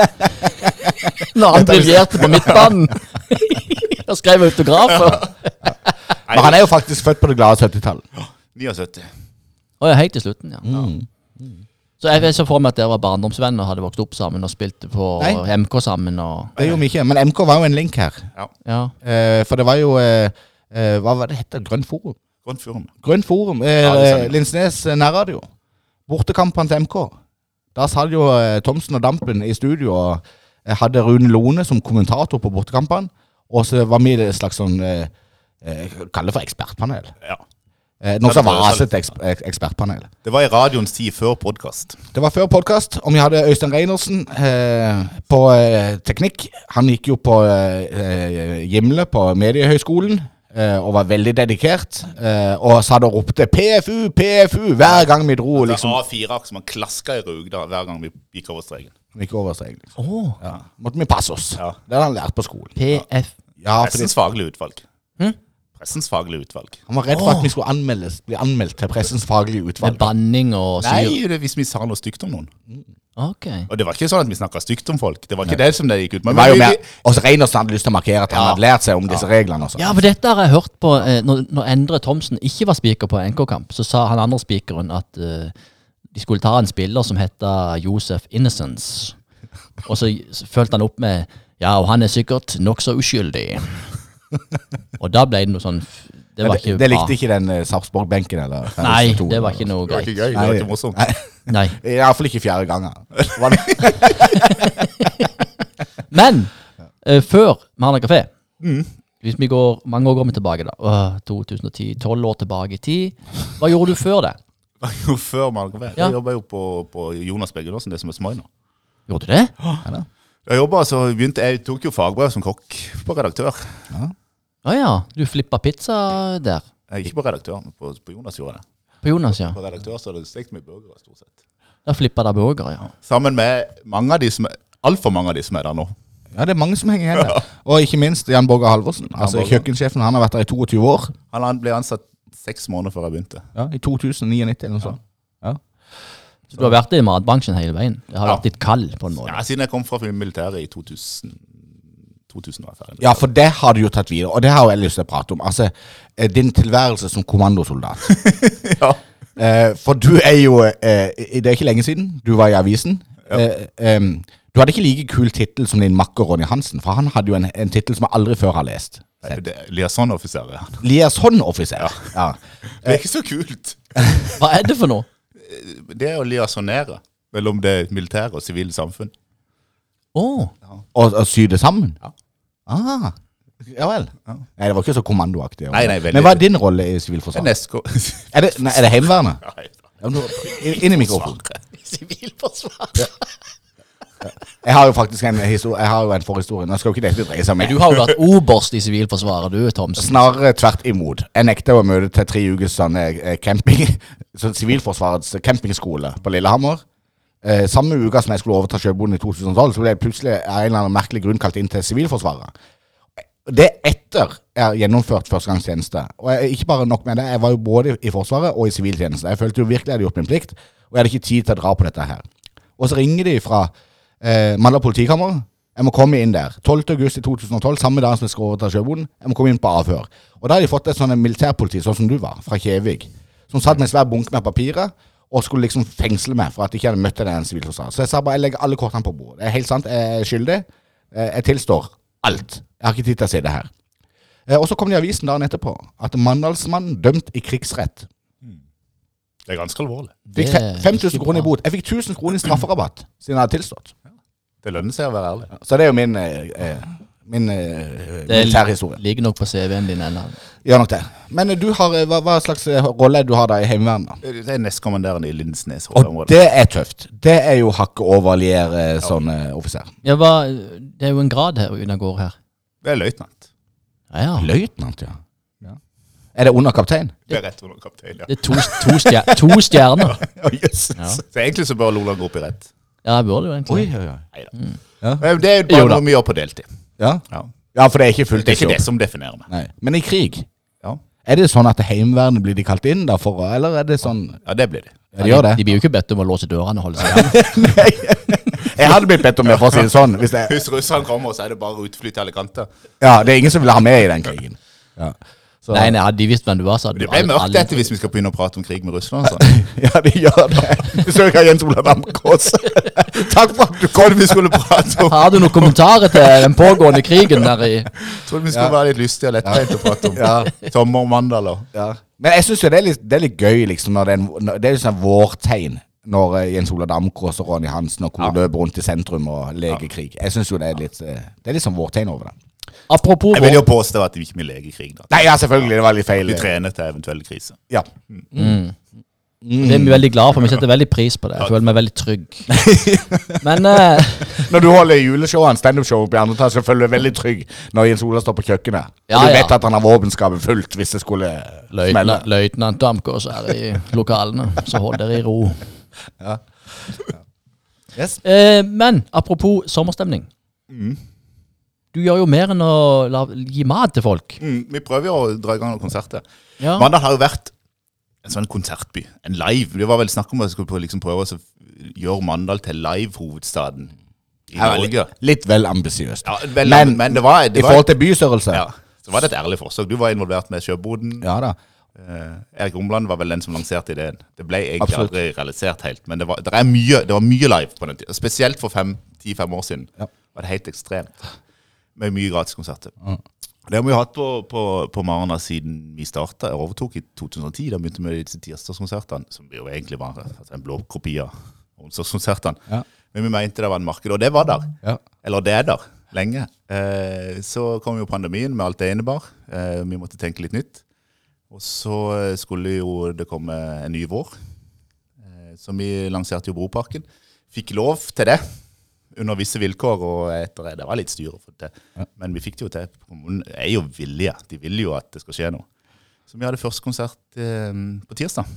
[laughs] Når han briljerte på midtbanen [laughs] og skrev autografer. Men han er jo faktisk født på det glade 70-tallet. 79. [gasps] Å ja, helt til slutten, ja. Så jeg så for meg at dere var barndomsvenner og hadde vokst opp sammen og spilte på Nei. MK sammen. og... Det gjorde vi ikke. Men MK var jo en link her. Ja. Eh, for det var jo eh, eh, Hva var det hette? Grønt Forum? Grønt Forum. Grønt Forum. Eh, Ja. Linsnes eh, nærradio. Bortekampene til MK. Da satt jo eh, Thomsen og Dampen i studio og hadde Rune Lone som kommentator på bortekampene. Og så var vi et slags sånn Kall det for ekspertpanel. Ja. Eh, noe som var altså et ekspertpanel. Det var i radioens tid før podkast. Det var før podkast, og vi hadde Øystein Reinersen eh, på eh, teknikk. Han gikk jo på eh, Gimle på Mediehøgskolen eh, og var veldig dedikert. Eh, og satt og ropte 'PFU, PFU' hver gang vi dro. liksom A4-ark som han klaska i rug da, hver gang vi gikk over streken. Gikk over streken. Liksom. Åh, Ja. Måtte vi passe oss. Ja. Det hadde han lært på skolen. PF. Ja, Pressens faglige utvalg. Hm? Pressens faglige utvalg. Han var redd for at vi skulle anmeldes, bli anmeldt til Pressens faglige Med utvalg. banning og syr? Nei, det, hvis vi sa noe stygt om noen. Ok. Og det var ikke sånn at vi snakka stygt om folk. Det var ikke det som det gikk ut Det med. var jo vi- mer, også Reinersen hadde lyst til å markere at han Ja. hadde lært seg om disse reglene. og sånn. Ja, for dette har jeg hørt på eh, når, når Endre Thomsen ikke var spiker på NK-kamp. Så sa han andre spikeren at eh, de skulle ta en spiller som heter Josef Innocence. Og så s- fulgte han opp med Ja, og han er sikkert nokså uskyldig. [laughs] Og da ble det noe sånn Det var ikke det likte bra. ikke den uh, Sarpsborg-benken. eller [laughs] Nei, to, det var ikke noe greit. Det var ikke gøy. Det var ikke morsomt. Nei, [laughs] Nei. Iallfall ikke fjerde gangen. Men uh, før Marna kafé Hvis vi går mange år går vi tilbake, da. Uh, 2010, 12 år tilbake i tid. Hva gjorde du før det? Før Marna kafé? Ja. Jeg jobba jo på, på Jonas Beggelåsen, det som er Smøy nå. Gjorde du det? Jeg jobbet, så begynte, jeg tok jo fagbrev som kokk på redaktør. Å ja. Du flippa pizza der. Jeg, ikke på redaktør, men på, på Jonas gjorde jeg det. På Jonas, ja. På redaktør så hadde det stekt mye burgere, stort sett. Da flippa der burgere, ja. Sammen med mange av de som er Altfor mange av de som er der nå. Ja, det er mange som henger igjen der. Og ikke minst Jan Borger Halvorsen. Altså Borger. Kjøkkensjefen. Han har vært der i 22 år. Han, han ble ansatt seks måneder før jeg begynte. Ja, I 2099 eller noe sånt. Så du har vært i matbransjen hele veien? Det har Ja. vært ditt kall, på en måte? Ja, Siden jeg kom fra militæret i 2000. 2000 var jeg ferdig. Ja, for det har du jo tatt videre, og det har jeg lyst til å prate om. Altså, eh, din tilværelse som kommandosoldat. [laughs] Ja. Eh, for du er jo eh, Det er ikke lenge siden du var i avisen. Eh, em, du hadde ikke like kul tittel som din makker Ronny Hansen, for han hadde jo en, en tittel som jeg aldri før har lest. Liaison-offiser. Liaisonoffiser er. Liaison-offiser. Ja. Det er ikke så kult. Hva er det for noe? Det er å liasonere mellom det militære og sivile samfunn. Å, Og, og sy det sammen? Ja. Ah, ja vel. Nei, det var ikke så kommandoaktig. Nei, nei, veldig- Men hva er din rolle i Sivilforsvaret? SK Er det, nei, er det Heimevernet? [laughs] Nei, Ja, inn- i mikrofonen. [laughs] Sivilforsvar. Jeg har jo faktisk en, jeg har jo en forhistorie. Nå skal jo ikke dette dreie seg om meg. Du har jo vært oberst i Sivilforsvaret, du, Thomsen. Snarere tvert imot. Jeg nekta å møte til tre ukers sånn eh, camping [laughs] så Sivilforsvarets campingskole på Lillehammer. Eh, samme uka som jeg skulle overta Sjøbonden i 2012, så ble jeg plutselig av en eller annen merkelig grunn kalt inn til Sivilforsvaret. Det er etter jeg har gjennomført førstegangstjeneste. Og jeg, ikke bare nok med det, jeg var jo både i Forsvaret og i siviltjeneste. Jeg følte jo virkelig jeg hadde gjort min plikt, og jeg hadde ikke tid til å dra på dette her. Og så ringer de fra eh, Mandal politikammer. Jeg må komme inn der. 12. august i 2012, samme dag som jeg skal overta Sjøboden. Jeg må komme inn på avhør. Og da har de fått et sånn militærpoliti, sånn som du var, fra Kjevik, som satt med en svær bunke med papirer og skulle liksom fengsle meg for at jeg ikke hadde møtt en sivilforsvarer. Så jeg sa bare jeg legger alle kortene på bordet. Det er helt sant, jeg er skyldig. Eh, Jeg tilstår alt. Jeg har ikke tid til å si det her. Eh, Og så kom det i avisen dagen etterpå at Mandalsmannen dømt i krigsrett. Det er ganske alvorlig. Fikk Det fe- er 5000 kroner i bot. Jeg fikk 1000 kroner i strafferabatt siden jeg hadde tilstått. Det lønner seg å være ærlig. Så det er jo min, eh, eh, min eh, Det militærhistorie. ligger nok på CV-en din ennå. Gjør nok det. Men eh, du har, eh, hva, hva slags rolle du har da i Heimevernet? da? Det er nestkommanderende i Lindesnes. Og det er tøft. Det er jo hakket over lier eh, sånn eh, offiser. Ja, hva, det er jo en grad her under går her. Det er løytnant. Ja, ja. Løytnant, ja. ja. Er det under kaptein? Det er rett under kaptein, ja. Det er to, to, stjer, to stjerner. [laughs] Oh, yes. Ja. Så egentlig så bør Lola gå opp i rett. Ja, jeg burde jo egentlig. Oi, oi, oi. Neida. Ja. Det er jo Jo bare da. noe vi gjør på deltid. Ja. Ja. ja, for det er ikke fullt Det er ikke det som definerer meg. Nei. Men i krig, Ja, er det sånn at Heimevernet blir de kalt inn da for å Eller er det sånn ja det blir det. Ja, de gjør det. De blir jo ikke bedt om å låse dørene og holde seg hjemme. [laughs] Jeg hadde blitt bedt om det, for å si det sånn. Hvis det, Hvis russerne kommer, så er det bare utfly til alle kanter. ja, det er ingen som vil ha med i den krigen. Ja. Så- Nei, nei, hadde de visst hvem du var, så hadde Det ble mørkt aldri- etter hvis vi skal begynne å prate om krig med Russland. Sånn. [laughs] Ja, det gjør det. [laughs] Besøk av Jens Olav Damkås. [laughs] Takk for at du kom. vi skulle prate om Har du noen kommentarer til den pågående krigen der i Trodde vi skulle være litt lystige og lettbeint å prate om Ja. Tommer og mandaler. Ja. Men jeg syns jo det er, litt, det er litt gøy, liksom, når det er, en, når- det er jo sånn vårtegn. Når eh, Jens Olav Damkås og Ronny Hansen og co. løper rundt i sentrum og leker krig. Jeg syns jo det er litt eh, Det er litt sånn vårtegn over det. Apropos Jeg vil jo påstå at vi ikke vil i krig. da. Nei, ja, selvfølgelig. Det var litt feil. Vi trener til eventuelle kriser. Ja. det er vi veldig glad for. Vi setter veldig pris på det. Jeg føler meg veldig trygg. [laughs] Men uh, Når du holder juleshowene, standup-show i andre etasje, føler du deg veldig trygg når Jens Ola står på kjøkkenet. Ja, og du ja. vet at han har våpenskapet fullt hvis det skulle smelle. løytnant Damkås er i lokalene, så hold dere i ro. Yes. Uh, men apropos sommerstemning. Du gjør jo mer enn å la, gi mat til folk. Mm, vi prøver jo å dra i gang noen konserter. Ja. Mandal har jo vært en sånn konsertby. En live. Det var vel snakk om at vi skulle liksom prøve å gjøre Mandal til live-hovedstaden i Ja, Norge. litt, litt vel ambisiøst. Ja, Men men, det var, det I var forhold til bystørrelse ja, så var det et ærlig forsøk. Du var involvert med Sjøboden. Ja da. Eh, Erik Romland var vel den som lanserte ideen. Det ble egentlig Absolutt. aldri realisert helt, men det var, det er mye, det var mye live på den tiden. Spesielt for fem- ti-fem år siden Ja. var det helt ekstremt. Med mye gratiskonserter. Det har vi hatt på, på, på Marna siden vi starta. Jeg overtok i 2010. Da begynte vi disse tirsdagskonsertene, som jo egentlig var altså, en blå kopi av onsdagskonsertene. Ja. Men vi mente det var en marked, og det var der. Ja. Eller det er der lenge. Eh, så kom jo pandemien med alt det innebar. Eh, vi måtte tenke litt nytt. Og så eh, skulle jo det komme en ny vår. Eh, så vi lanserte jo Broparken. Fikk lov til det under visse vilkår, og etter det var litt styr å få til. Men vi fikk det jo til. Kommunen er jo villige. De vil jo at det skal skje noe. Så vi hadde første konsert eh, på tirsdag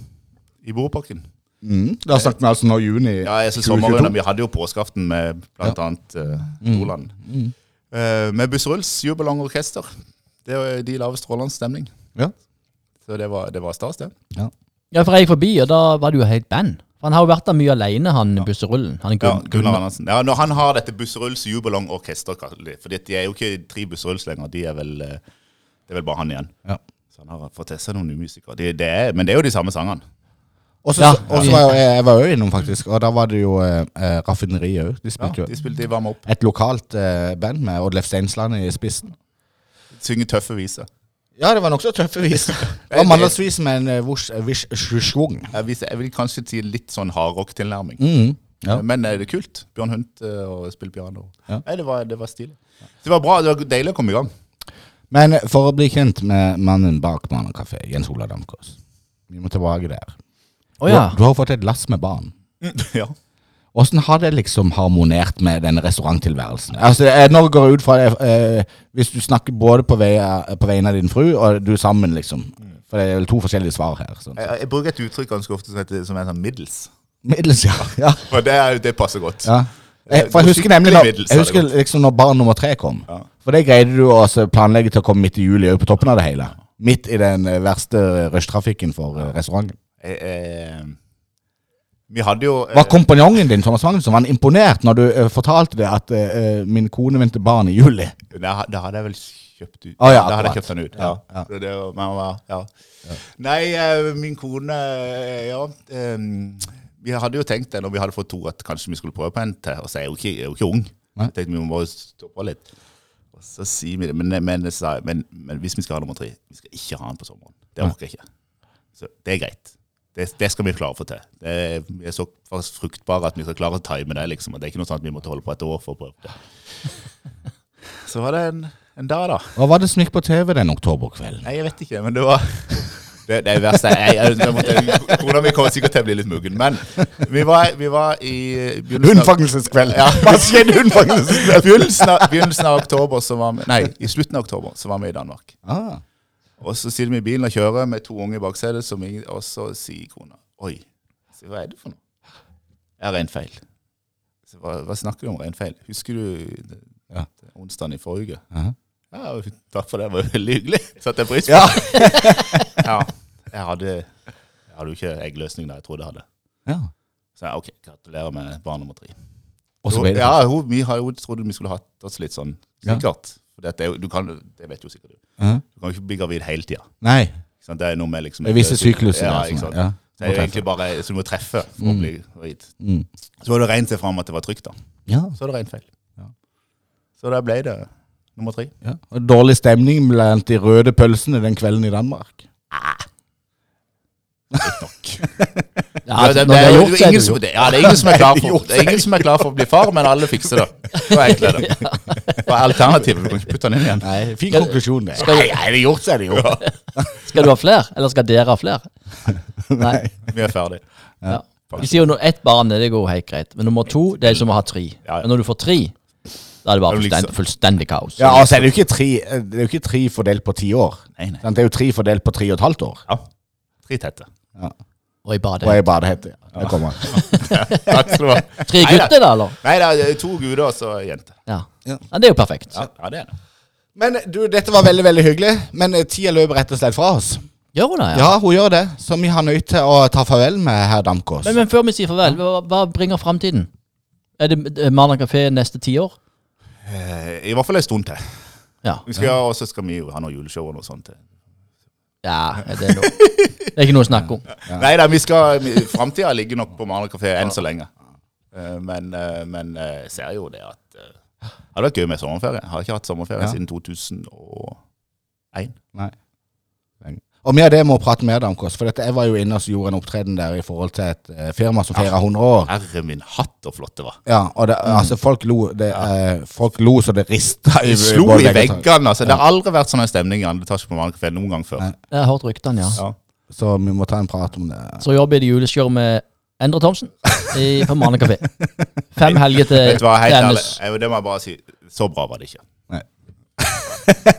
i Boreparken. Mm. Da snakket vi altså nå juni Ja, jeg synes 2022. sommeren, Vi hadde jo påskeaften med blant annet uh, Nordland. Eh, med jubelong orkester, Det de lave strålende stemning. Ja. Så det var, det var stas, det. Ja, for jeg gikk forbi, og da var det jo helt band. For Han har jo vært der mye alene, han busserullen. Han er Ja, Gunnar Andersen. Ja, når han har dette Busserulls jubelongorkester, for de er jo ikke tre Busserulls lenger, de er vel, eh, det er vel bare han igjen. Ja. Så han har fått til seg noen nye musikere. Det, det er, men det er jo de samme sangene. Og så Ja. og var jeg, jeg var jo innom, faktisk, og da var det jo eh, eh, Raffineriet òg. De spilte jo de spilte de varme opp. et lokalt eh, band med Oddleif Steinsland i spissen. Synger tøffe viser. Ja, det var nokså tøffe viser. [laughs] Det var mandalsvis med en eh, vors- eh, vis- svung. Jeg vil, jeg vil kanskje si litt sånn hardrock-tilnærming. Mm. Ja. Men er det er kult. Bjørn Hunt eh, og spille piano. Ja. Nei, det var, det var stilig. Det var bra. Det var deilig å komme i gang. Men eh, for å bli kjent med mannen bak Mannen kafé, Jens Ola Damkås Vi må tilbake der. Oh, ja. Du, du har fått et lass med barn. [laughs] ja. Åssen har det liksom harmonert med denne restauranttilværelsen? Altså, eh, Nå går jeg ut fra det eh, Hvis du snakker både på, vegne av din fru og du sammen, liksom. For det er vel to forskjellige svar her. Sånn. Jeg, jeg bruker et uttrykk ganske ofte som, heter, som er sånn middels. Middels, ja. [laughs] ja. Og det, er- det passer godt. ja. Eh, Eh, For jeg husker nemlig når, jeg husker liksom når barn nummer tre kom. Ja. For det greide du å planlegge til å komme midt i juli, òg på toppen av det hele. Midt i den eh, verste rushtrafikken for eh, restauranten. Jeg, eh, vi hadde jo eh, Var kompanjongen din Thomas Magnusson var han imponert når du uh, fortalte det at uh, min kone venter barn i juli? Da, da hadde jeg vel kjøpt ut. Å, ja, da hadde jeg kjøpt den ut. Ja. Ja. Det, var- ja. Nei, uh, min kone Ja. Um, vi hadde jo tenkt det når vi hadde fått to, at kanskje vi skulle prøve på en til. Og så er jo ikke, jeg er jo ikke ung. Nei. Jeg tenkte vi må bare stå på litt. Og så sier vi det. Men, men, men, men hvis vi skal ha nummer tre, vi skal ikke ha den på sommeren. Det orker jeg ikke. Så det er greit. Det, det skal vi klare å få til. Det er, vi er så fruktbare at vi skal klare å time det. liksom. Og det er ikke noe sånn at vi måtte holde på et år for å prøve det. [laughs] Så var det en, en dag, da. Hva var det som gikk på TV den oktoberkvelden? Nei, jeg vet ikke, men det var [laughs] Det, det er verst. Jeg, jeg, jeg måtte, kona mi kommer sikkert til å bli litt muggen. Men vi var, vi var i Unnfangelseskveld! Ja. Hva skjedde unnfangelseskveld? begynnelsen, av, begynnelsen av oktober så var vi Nei, i slutten av oktober så var vi i Danmark. Ah, Og så sitter vi i bilen og kjører med to unge i baksetet, og så sier kona Oi, hva er det for noe? Jeg har ren feil. Så hva, hva snakker du om ren feil? Husker du Ja. onsdagen i forrige uke? Aha. Ja, takk for det. Det var veldig hyggelig. Satte jeg pris på. Ja. [laughs] Ja, jeg hadde, jeg hadde jo ikke eggløsning da jeg trodde jeg hadde. ja. Så jeg, ok, gratulerer med barn nummer tre. Ja, hun, vi har jo trodd vi skulle hatt oss litt sånn, Ja. sikkert. For dette du kan, det vet jo sikkert du. Uh Du Du kan ikke bli gravid hele tida. Nei. Det er noe med liksom Det er visse sykluser Ja, ikke sant? ja, Det er jo egentlig bare Så du må treffe for å bli gravid. Mm. Så var det rent seg fram at det var trygt, da. Ja. Så er det rent feil. Så da ble det nummer tre. ja. Og Dårlig stemning blant de røde pølsene den kvelden i Danmark. Ja, Ja, det, når det, det er gjort, ingen som, det, ja, det er ingen som er klar for [laughs] Det er ingen som er klar for å bli far, men alle fikser det. [laughs] Det enkelt er det. Hva er alternativet? Du kan ikke putte den inn igjen. Nei, fin konklusjon, det. skal- Nei, er det gjort, så er det gjort. [laughs] Skal du ha flere, eller skal dere ha flere? Nei. Vi er ferdig. Ja. Vi sier jo når ett barn det går helt greit, men nummer to det er som å ha tre. Ja, ja. Men når du får tre, da er det bare fullstendig, liksom- fullstendig kaos. Ja, altså er det jo ikke tre, det er jo ikke tre fordelt på ti år. Nei, nei. Det er jo tre fordelt på tre og et halvt år. Ja. Tre tette. Og i badet. Og i badehette. Ja. Jeg kommer. [laughs] Takk skal du ha. Tre gutter, da, eller? Nei, det er to guder og så jente. Ja. Ja. Det er jo perfekt. Ja, ja, det er det. Men du, dette var veldig, veldig hyggelig. Men eh, tida løper rett og slett fra oss. Gjør hun det? Ja, ja hun gjør det. Så vi har nødt til å ta farvel med herr Damkås. Men, men før vi sier farvel, hva, hva bringer framtiden? Er det Marna kafé neste tiår? Eh, I hvert fall en stund til. Ja. Vi skal, Og så skal vi jo ha noe juleshow og noe sånt. Ja det, er noe, det er ikke noe å snakke om. Nei da, vi skal Framtida ligger nok på Maler kafé enn så lenge. Eh, Men, eh, men eh, jeg ser jo det at Det hadde vært gøy med sommerferie. Jeg har ikke hatt sommerferie Ja. siden 2001. Nei. Og vi har det med å prate mer Damkås. For dette, jeg var jo inne og gjorde en opptreden der i forhold til et eh, firma som feirer 100 år. Herre min hatt og flott det var. Ja, og det, altså folk lo det, eh, Folk lo så det rista i Vi slo både i og tak. veggene. altså Det har aldri vært sånn en stemning i andre etasje på Maler noen gang før. Jeg har hørt ryktene, ja. Ja. Så vi må ta en prat om det. Så jobber jeg i juleskjør med Endre Thomsen i, på Mane kafé. Fem helger til Vet du hva, helt ærlig, Dennis. jeg- det må jeg bare si. Så bra var det ikke.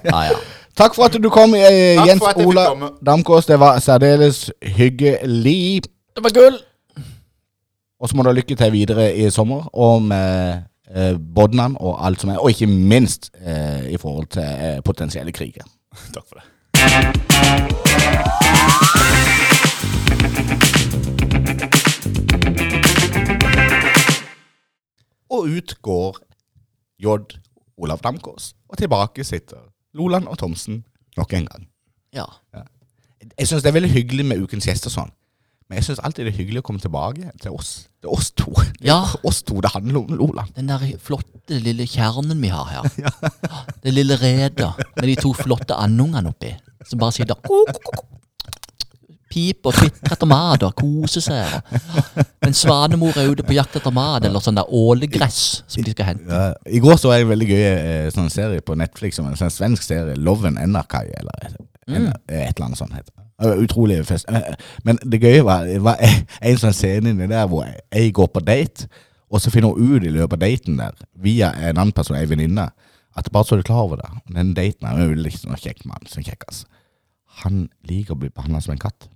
Ja, ja. Takk for at du kom, eh, Takk Jens for at jeg fikk Ola komme. Damkås. Det var særdeles hyggelig. Det var gull! Og så må du ha lykke til videre i sommer, og med eh, Bodnan og alt som er. Og ikke minst eh, i forhold til eh, potensielle kriger. [laughs] Takk for det. Og ut går J. Olav Damkås. Og tilbake sitter Loland og Thomsen nok en gang. Ja. Jeg syns det er veldig hyggelig med ukens gjester sånn. Men jeg syns alltid det er hyggelig å komme tilbake til oss. Det er [laughs] oss to. Det Ja. oss to det handler om, Loland. Den der flotte lille kjernen vi har her. [laughs] ja. Det lille redet med de to flotte andungene oppi. Som bare sitter og [laughs] piper og kvitrer etter mat og koser seg. Men svanemor er ute på jakt etter mat, eller sånn der ålegress som de skal hente. Ja, I går så jeg en veldig gøy eh, sånn serie på Netflix, en sånn svensk serie, Loven Enarkai, eller et, en, et eller annet sånt. heter Utrolig fest. Eh, Men det gøye var, var en sånn scene inni der hvor jeg, går på date, og så finner hun ut i løpet av daten der, via en annen person, ei venninne, at bare så du er klar over det, den daten er jo liksom en kjekk mann, sånn kjekkas. Han liker å bli behandla som en katt.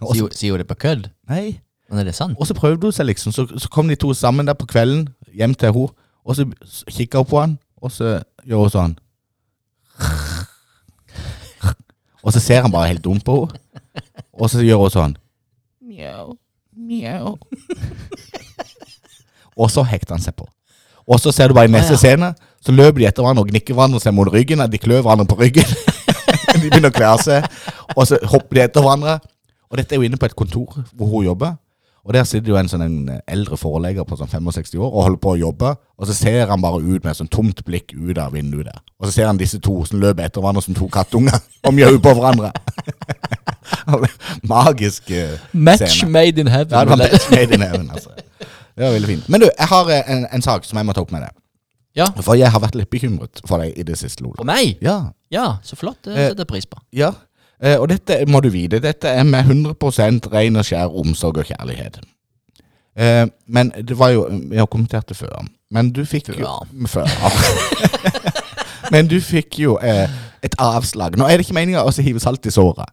Sier hun- Sier hun det på kødd? Nei, Men er det sant? og så prøvde hun seg liksom, så, så kom de to sammen der på kvelden, hjem til henne, og så kikker hun på han, og så gjør hun sånn. Og så ser han bare helt dum på henne, og så gjør hun sånn. Mjau, mjau. Og så hekter han seg på. Og så ser du bare i neste Ah, ja. scene, så løper de etter hverandre og gnikker hverandre seg mot ryggen, de klør hverandre på ryggen. [laughs] de begynner å klare seg, og så hopper de etter hverandre. Og dette er jo inne på et kontor hvor hun jobber. Og der sitter jo en sånn en eldre forelegger på sånn 65 år og holder på å jobbe. Og så ser han bare ut med et sånn tomt blikk ut av vinduet der. Og så ser han disse to som løper etter hverandre som to kattunger [laughs] [laughs] og mjauer på hverandre. Magisk eh, Match scene. made in heaven. Ja, det var match made in heaven, altså. Det var veldig fint. Men du, jeg har eh, en, en sak som jeg må ta opp med deg. Ja. For jeg har vært litt bekymret for deg i det siste, Lola. For meg? Ja, Ja, så flott. Det Eh, setter jeg pris på. ja. Eh, og dette må du vite. Dette er med 100 ren og skjær omsorg og kjærlighet. Eh, men det var jo Vi har kommentert det før. Men du fikk jo Før. [laughs] men du fikk jo eh, et avslag. Nå er det ikke meninga å hive salt i såret.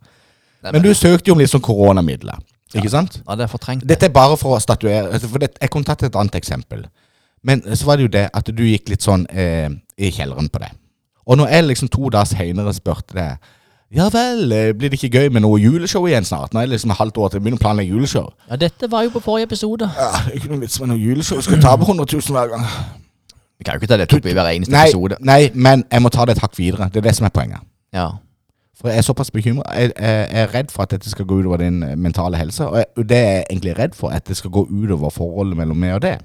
Men du søkte jo om litt sånn koronamidler. Ikke sant? Ja, det er fortrengt. Dette er bare for å statuere For det, Jeg kunne tatt et annet eksempel. Men så var det jo det at du gikk litt sånn eh, i kjelleren på det. Og når jeg liksom to dager seinere spurte det Ja vel, eh, blir det ikke gøy med noe juleshow igjen snart? Nå er det liksom et halvt år til vi begynner å planlegge juleshow. Ja, dette var jo på forrige episode. Ja, ikke noe vits med noe juleshow. Skal ta tape 100 000 hver gang? Vi kan jo ikke ta dette opp i hver eneste Nei, episode. nei, men jeg må ta det et hakk videre. Det er det som er poenget. Ja. For jeg er såpass bekymra. Jeg, jeg er redd for at dette skal gå utover din eh, mentale helse. Og jeg, det er jeg egentlig redd for, at det skal gå utover forholdet mellom meg og det.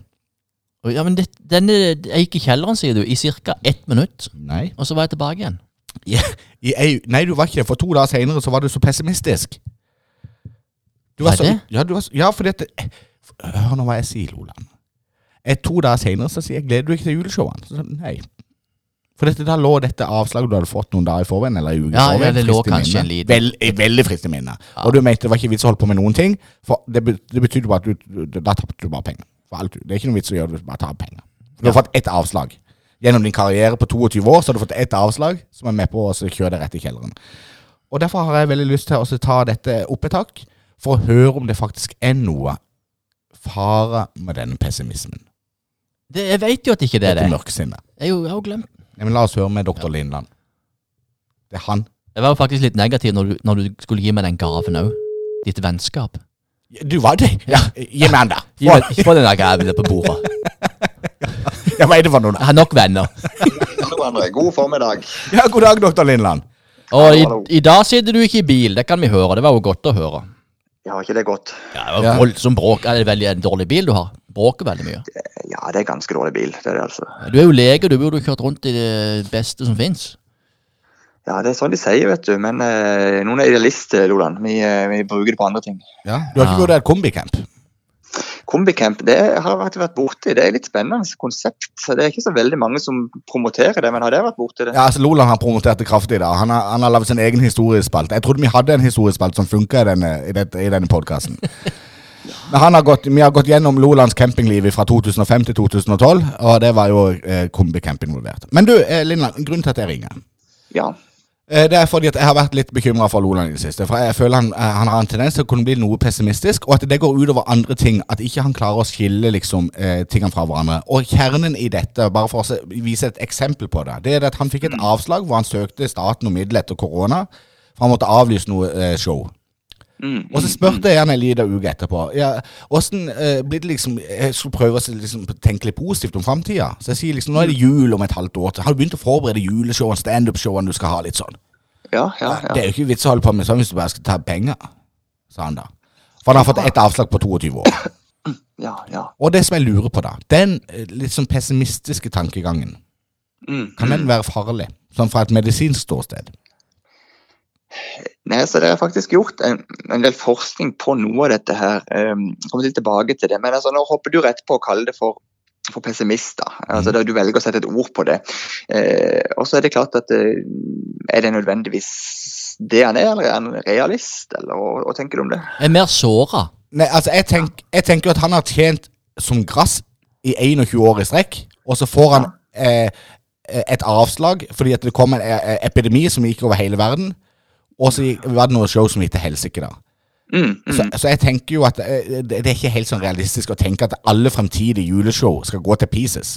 Ja, men det, denne, Jeg gikk i kjelleren, sier du, i ca. ett minutt. Nei. Og så var jeg tilbake igjen. Ja, i nei, du var ikke det. For to dager senere så var du så pessimistisk. Du Var var det? Ja, du var, ja fordi at Hør nå hva jeg sier, Loland. Et, To dager senere så sier jeg 'gleder du ikke til juleshowene'? Så nei. For dette, da lå dette avslaget du hadde fått noen dager i forveien, eller uke i Ja, forveien. ja, det lå i kanskje en liten- Vel, eh, veldig frist i Ja. Og du mente det var ikke vits å holde på med noen ting, for det, det betydde bare at du, da tapte du bare penger. For alt, det er ikke noe vits å gjøre det, bare tar penger. Du har fått ett avslag. Gjennom din karriere på 22 år så har du fått ett avslag som er med på å så kjøre deg rett i kjelleren. Og Derfor har jeg veldig lyst til å ta dette opp et tak, for å høre om det faktisk er noe fare med denne pessimismen. Det, jeg vet jo at ikke det er Dette det. mørksinnet. Jeg, jeg har jo glemt Nei, men La oss høre med doktor Lindland. Det er han. Jeg var jo faktisk litt negativ når du, når du skulle gi meg den gaven òg. Ditt vennskap. Du var det? Ja, Gi meg den, da. Få den. der gaven på bordet. [laughs] Ja, Hva er det for noe? Jeg har nok venner. Hallo, André. God formiddag. Ja, God dag, doktor Lindland. Og i, Hallo. i dag sitter du ikke i bil, det kan vi høre. Det var jo godt å høre. Ja, har ikke det godt? Ja, det var Ja. voldsomt bråk. Er det veldig en dårlig bil du har? Bråker veldig mye. Ja, det er ganske dårlig bil. Det er det altså. Du er jo lege, du burde jo kjørt rundt i det beste som fins. Ja, det er sånn de sier, vet du. Men eh, noen er idealister, Loland. Vi, eh, vi bruker det på andre ting. Ja, Du har ikke Ja. et kombicamp? Kombicamp det har jeg vært borti. Det er litt spennende konsept. Så Det er ikke så veldig mange som promoterer det, men har dere vært borti det? Ja, altså Loland har promotert det kraftig da. Han har, han har lagd sin egen historiespalt. Jeg trodde vi hadde en historiespalt som funka i denne, i dette- i denne podkasten. [laughs] Har gått, vi har gått gjennom Lolands campingliv fra 2005 til 2012, og det var jo eh, kombicamp involvert. Men du, eh, Lindland, grunnen til at jeg ringer Ja. Eh, Det er fordi at jeg har vært litt bekymra for Loland i det siste. For jeg føler han, eh, han har en tendens til å kunne bli noe pessimistisk, og at det går utover andre ting. At ikke han klarer å skille liksom, eh, tingene fra hverandre. Og kjernen i dette, bare for å vise et eksempel på det, det er at han fikk et avslag hvor han søkte staten om midler etter korona. For han måtte avlyse noe show. Mm. Og så spurte jeg han en liten uke etterpå ja, hvordan, eh, blir det liksom Jeg skulle prøve å liksom, tenke litt positivt om framtida. Så jeg sier liksom nå er det jul om et halvt år. Har du begynt å forberede juleshowene, standup-showene du skal ha? litt sånn? Ja, ja, Det er jo ikke vits å holde på med sånn hvis du bare skal ta penger, sa han da. For han har fått ett avslag på 22 år. [clears throat] ja, ja. Og det som jeg lurer på, da, den eh, litt sånn pessimistiske tankegangen, Mm. kan den være farlig? Sånn fra et medisinsk ståsted? Nei, så Det er faktisk gjort en, en del forskning på noe av dette her. Um, kommer litt tilbake til det. Men altså, nå hopper du rett på å kalle det for, for pessimist. da. Altså, da Du velger å sette et ord på det. Uh, og så er det klart at uh, Er det nødvendigvis det han er, eller er han realist? Eller hva, hva tenker du om det? Jeg er mer såra. Nei, altså, jeg, tenk, jeg tenker at han har tjent som grass i 21 år i strekk, og så får han eh, et avslag fordi at det kom en eh, epidemi som gikk over hele verden, og så var det noen show som gikk til helsike, da. Mm, mm. Så, så jeg tenker jo at eh, det, det er ikke helt sånn realistisk å tenke at alle fremtidige juleshow skal gå til pieces.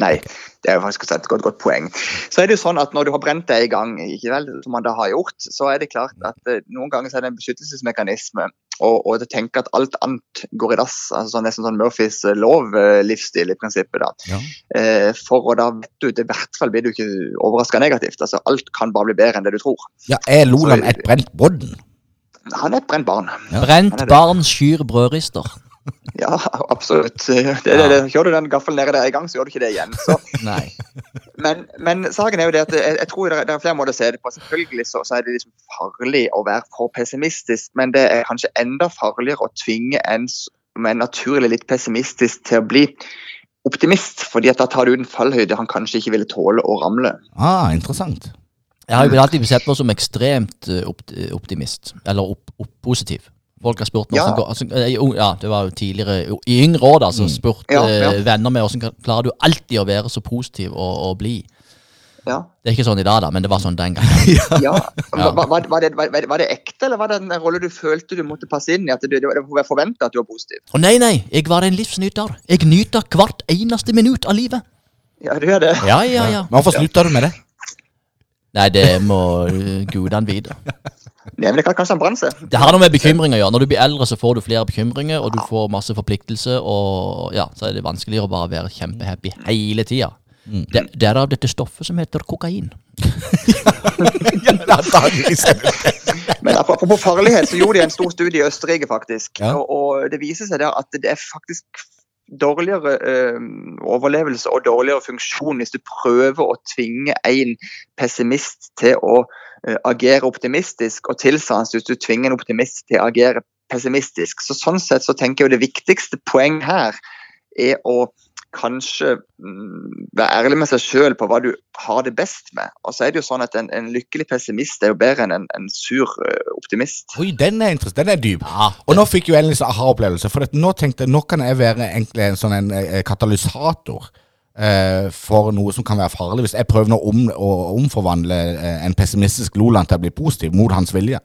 Nei, det er jo faktisk et godt, godt poeng. Så er det jo sånn at Når du har brent deg i gang, ikke vel, som man da har gjort, så er det klart at eh, noen ganger så er det en beskyttelsesmekanisme. Og, og tenke at alt annet går i dass. altså sånn, Nesten sånn Murphys eh, lov-livsstil i prinsippet. da. Ja. Eh, for å da vet du, I hvert fall blir du ikke overraska negativt. altså Alt kan bare bli bedre enn det du tror. Ja, Er Loland et brent bodden? Han er et brent barn. Brent er det. barn skyr brødrister. Ja, absolutt. Det, det, det, kjører du den gaffelen nedi der i gang, så gjør du ikke det igjen. så [laughs] Nei. Men, men saken er jo det at jeg, jeg tror det er, det er flere måter å se det på. Selvfølgelig så, så er det liksom farlig å være for pessimistisk, men det er kanskje enda farligere å tvinge en som er naturlig litt pessimistisk til å bli optimist, fordi at da tar du ut en fallhøyde han kanskje ikke ville tåle å ramle. Ah, interessant. Jeg har jo alltid sett meg som ekstremt eh, opt optimist. Eller opp positiv. Folk har spurt Ja. går- altså, eh, Ja, det var jo tidligere I yngre år, da, som spurte Ja, ja. eh, venner med hvordan klarer du alltid å være så positiv og, og blid. Ja, Det er ikke sånn i dag, da, men det var sånn den gangen. [laughs] ja. [laughs] Var, var, var, det, var, var det ekte, eller var det en rolle du følte du måtte passe inn i? At du, det var forventa at du var positiv? Å nei, nei, jeg var en livsnyter. Jeg nyter hvert eneste minutt av livet. Ja, du gjør det. Ja, ja, ja. Men Hvorfor slutta du med det? Nei, det må uh, gudene vite. [laughs] Det kan kanskje en. Det har noe med bekymringer å gjøre. Når du blir eldre, så får du flere bekymringer, og du får masse forpliktelse, og ja, så er det vanskeligere å bare være kjempehappy hele tida. Det, det er av dette stoffet som heter kokain. [laughs] ja, er. Men apropos farlighet, så gjorde de en stor studie i Østerrike, faktisk. Ja. Og, og det viser seg der at det er faktisk dårligere ø, overlevelse og dårligere funksjon hvis du prøver å tvinge en pessimist til å agere optimistisk, og tilsvarende hvis du tvinger en optimist til å agere pessimistisk. Så Sånn sett så tenker jeg jo det viktigste poeng her er å kanskje mm, være ærlig med seg sjøl på hva du har det best med. Og så er det jo sånn at en, en lykkelig pessimist er jo bedre enn en, en sur eh, optimist. Oi, den er interessant. Den er dyp. Ja, Og nå fikk jeg jo endelig en aha-opplevelse. For at nå tenkte jeg nå kan jeg være egentlig en sånn en, eh, katalysator eh, for noe som kan være farlig. Hvis jeg prøver nå om, å omforvandle eh, en pessimistisk Loland til å bli positiv mot hans vilje.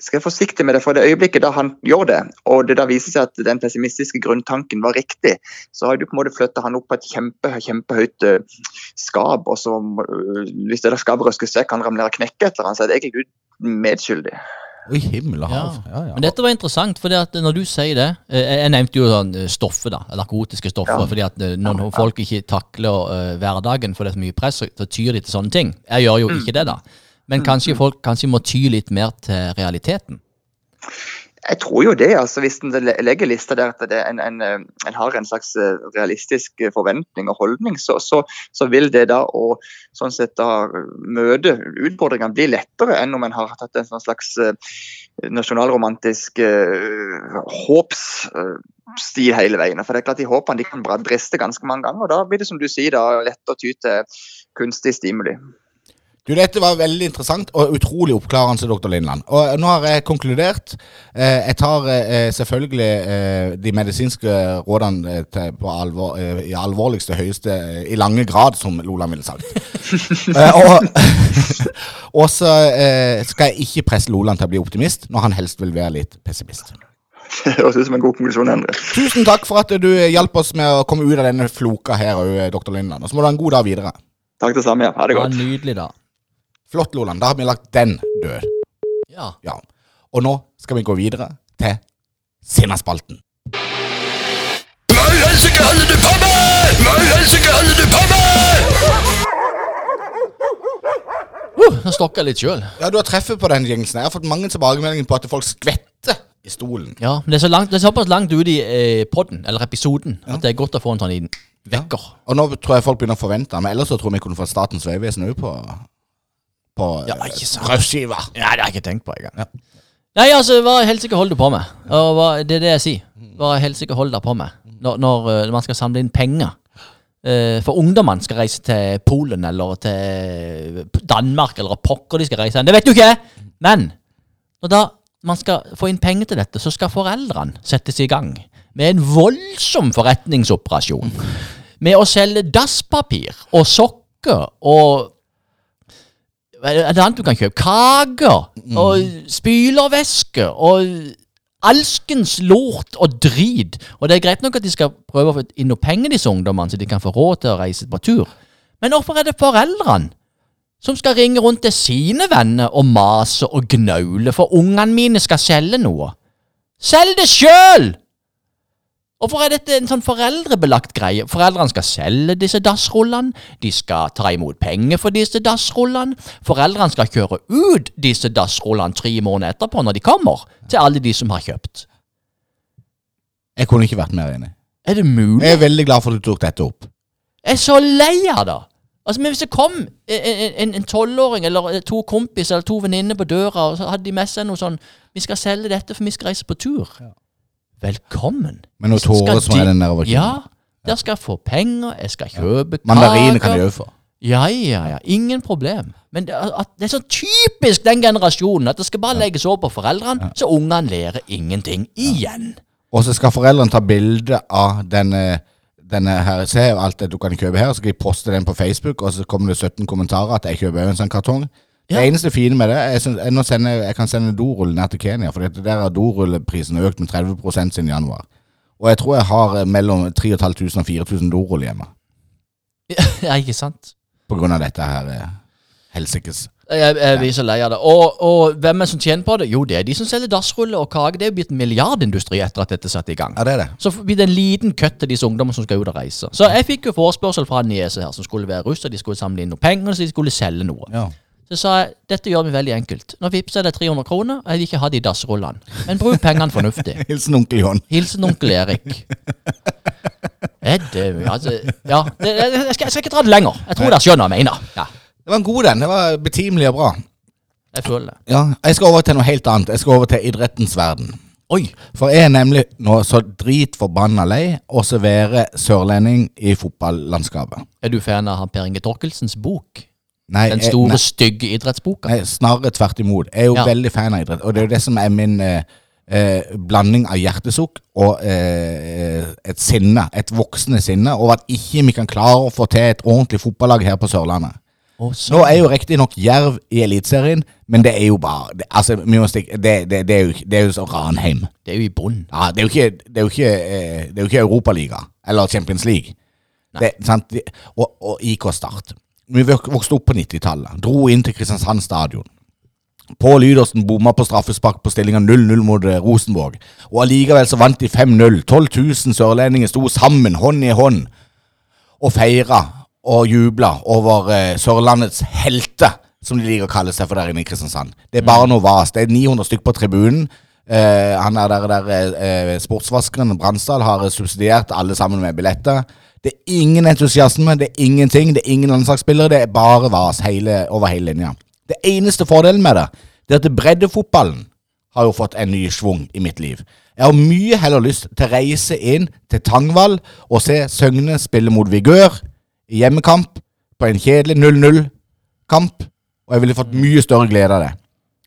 skal være forsiktig med det, for det øyeblikket da han gjør det, og det da viser seg at den pessimistiske grunntanken var riktig, så har du på en måte flytta han opp på et kjempe, kjempehøyt eh, skap, og så hvis det der skapet røskes vekk, kan han ramle og knekke et eller annet, så er det egentlig medskyldig. Oi, himmel og hav. Ja, ja. Men dette var interessant, for når du sier det eh, Jeg nevnte jo sånn eh, stoffer, da. Narkotiske stoffer. Ja. fordi at eh, når folk ikke takler hverdagen for det er så mye press, så- så tyr de til sånne ting. Jeg gjør jo ikke det, da. Men kanskje folk kanskje må ty litt mer til realiteten. Jeg tror jo det, altså hvis en legger lista der at en, en, eh, en har en slags eh, realistisk eh, forventning og holdning, så, så, så vil det da å sånn sett da møte utfordringene bli lettere enn om en har tatt en sånn slags nasjonalromantisk uh, håpsstil hele veien. For det er klart De håpene de kan briste ganske mange ganger, og da blir det som du sier da lett å ty til kunstig stimuli. Du, Dette var veldig interessant og utrolig oppklarende, dr. Lindland. Og nå har jeg konkludert. Eh, jeg tar eh, selvfølgelig eh, de medisinske rådene til, på alvor, eh, i alvorligste, høyeste, i lange grad, som Loland ville sagt. [laughs] eh, og [laughs] og så eh, skal jeg ikke presse Loland til å bli optimist, når han helst vil være litt pessimist. Det høres ut som en god konklusjon, Endre. Tusen takk for at du hjalp oss med å komme ut av denne floka her, òg, dr. Lindland. Og så må du ha en god dag videre. Takk det samme. Ja. Ha det godt. Ha en nydelig, da. Flott, Loland. Da har vi lagt den død. Ja. Ja. Og nå skal vi gå videre til Sinnaspalten. Hva i helsike holder du på med? Hva i helsike holder du på med? Uh, stokka jeg litt sjøl. Ja, du har treffet på den gjenksen. Jeg har fått mange tilbakemeldinger på at folk skvetter i stolen. Ja, men det er, så langt, det er såpass langt ute i eh, podden, eller episoden, at det er godt å få en sånn liten vekker. Og nå tror jeg folk begynner å forvente Men ellers så tror jeg vi kunne fått Statens vegvesen òg på På Ja, eh, ikke sant. Ja, det har jeg ikke tenkt på engang. Nei, altså, hva helsike holder du på med? Og hva, det er det jeg sier. Hva helsike holder du på med når, når eh, man skal samle inn penger? Eh, for ungdommene skal reise til Polen eller til Danmark eller pokker de skal reise hen. Det vet du ikke! Men når da man skal få inn penger til dette, så skal foreldrene settes i gang med en voldsom forretningsoperasjon. Med å selge dasspapir og sokker og er det annet du kan kjøpe? Kaker og spylervæske og alskens lort og drit. Og det er greit nok at de skal prøve å få inn noe penger, disse ungdommene, så de kan få råd til å reise på tur. Men hvorfor er det foreldrene som skal ringe rundt til sine venner og mase og gnaule for ungene mine skal selge noe? Selg det sjøl! Hvorfor er dette en sånn foreldrebelagt greie? Foreldrene skal selge disse dassrullene, de skal ta imot penger for disse dassrullene, foreldrene skal kjøre ut disse dassrullene tre måneder etterpå når de kommer, til alle de som har kjøpt. Jeg kunne ikke vært mer enig. Er det mulig? Jeg er veldig glad for at du tok dette opp. Jeg er så lei av det! Altså, men Hvis det kom en tolvåring eller to kompiser eller to venninner på døra, og så hadde de med seg noe sånn 'Vi skal selge dette, for vi skal reise på tur'. Velkommen. Med Skal tårer som er den kinnet. Ja. der skal jeg få penger, jeg skal kjøpe Mandariner kan de kaker. òg få. Ja, ja, ja. Ingen problem. Men det, er- at det er så typisk den generasjonen at det skal bare legges over på foreldrene, så ungene lærer ingenting igjen. Og så skal foreldrene ta bilde av denne, denne her. Se alt det du kan kjøpe her, så skal de poste den på Facebook, og så kommer det 17 kommentarer at jeg kjøper en sånn kartong. Det eneste fine med det, jeg, synes, jeg, sende, jeg kan sende dorull ned til Kenya, for der har dorulleprisen økt med 30% siden januar. Og jeg tror jeg har eh, mellom 3500 og 4000 dorull hjemme, [laughs] Ja, ikke sant? på grunn av dette her eh, helsikes. Jeg, jeg blir så lei av det. Og, og hvem er det som tjener på det? Jo, det er de som selger dassruller og kake. Det er jo blitt en milliardindustri etter at dette er satt i gang. Ja, det er det. Så blir det en liten køtt til disse ungdommene som skal ut og reise. Så jeg fikk jo forespørsel fra en niese her som skulle være russ, og de skulle samle inn noe penger, så de skulle selge noe. Ja. Så sa jeg dette gjør vi veldig enkelt. Nå vippser jeg deg 300 kroner, og jeg vil ikke ha de dassrullene. Men bruk pengene fornuftig. [laughs] Hilsen onkel John. Hilsen onkel Erik. Er det, altså, ja, det, jeg, skal, jeg skal ikke dra det lenger. Jeg tror dere skjønner hva jeg mener. Ja, Det var en god den. Det var betimelig og bra. jeg føler det. Ja, Jeg skal over til noe helt annet. Jeg skal over til idrettens verden. Oi! For jeg er nemlig nå så dritforbanna lei å servere sørlending i fotballandskapet. Er du fan av Per Inge Torkelsens bok? Nei, Den store, nei, stygge idrettsboka? nei, snarere tvert imot. Jeg er jo Ja. veldig fan av idrett, og det er jo det som er min eh, eh, blanding av hjertesukk og eh, et sinne, et voksende sinne, over at ikke vi kan klare å få til et ordentlig fotballag her på Sørlandet. Også. Nå er jo riktignok Jerv i Eliteserien, men det er jo bare det, Altså, stikke, det, det, det, er jo, det er jo så Ranheim. Det er jo i bunnen. Ja, det er jo ikke, det er jo ikke, eh, det er jo ikke Europaliga eller Champions League. Det- Og, og IK Start. Vi vokste opp på 90-tallet. Dro inn til Kristiansand stadion. Pål Lydersen bomma på straffespark på stillinga 0-0 mot eh, Rosenborg. Og allikevel så vant de 5-0. 12 000 sørlendinger sto sammen, hånd i hånd, og feira og jubla over eh, Sørlandets helter, som de liker å kalle seg for der inne i Kristiansand. Det er bare noe vas. Det er 900 stykker på tribunen. Eh, han er der, der eh, sportsvaskeren Bransdal har subsidiert alle sammen med billetter. Det er ingen entusiasme, det er ingenting, det er ingen landslagsspillere, det er bare vas hele, over hele linja. Det eneste fordelen med det, det er at breddefotballen har jo fått en ny svung i mitt liv. Jeg har mye heller lyst til å reise inn til Tangvall og se Søgne spille mot Vigør i hjemmekamp på en kjedelig 0-0-kamp, og jeg ville fått mye større glede av det.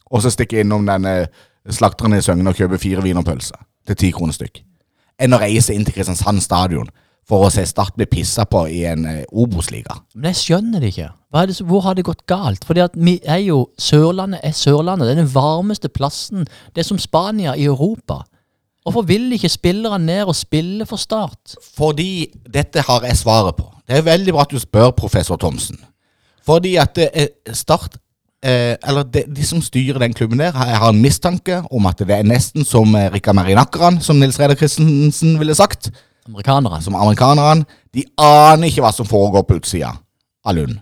Og så stikke innom denne slakteren i Søgne og kjøpe fire wienerpølser til ti kroner stykk. Enn å reise inn til Kristiansand stadion for å se Start bli pissa på i en eh, Obos-liga. Men jeg skjønner det ikke. Hva er det, som- hvor har det gått galt? Fordi at vi er jo Sørlandet er Sørlandet. Det er den varmeste plassen. Det er som Spania i Europa. Hvorfor vil ikke spillerne ned og spille for Start? Fordi dette har jeg svaret på. Det er veldig bra at du spør professor Thomsen. Fordi at det er Start eh, Eller de, de som styrer den klubben der, har- jeg har en mistanke om at det er nesten som eh, Rikard Marinakran, som Nils Reidar Christensen ville sagt. Amerikanerne. Som amerikanerne. De aner ikke hva som foregår på utsida av Lund.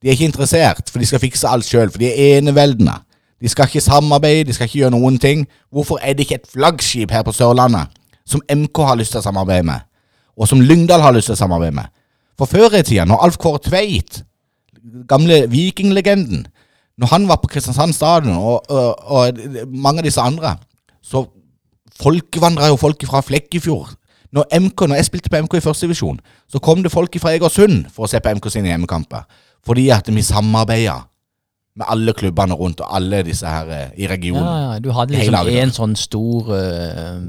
De er ikke interessert, for de skal fikse alt sjøl, for de er eneveldende. De skal ikke samarbeide, de skal ikke gjøre noen ting. Hvorfor er det ikke et flaggskip her på Sørlandet som MK har lyst til å samarbeide med, og som Lyngdal har lyst til å samarbeide med? For før i tida, når Alf Kåre Tveit, gamle vikinglegenden, når han var på Kristiansand stadion, og, og, og mange av disse andre, så folkevandra jo folk fra Flekkefjord. Når, MK, når jeg spilte på MK i første divisjon, så kom det folk fra Egersund for å se på MK sine hjemmekamper. Fordi at vi samarbeida med alle klubbene rundt, og alle disse her eh, i regionen. Ja, ja, du hadde liksom én en sånn stor uh,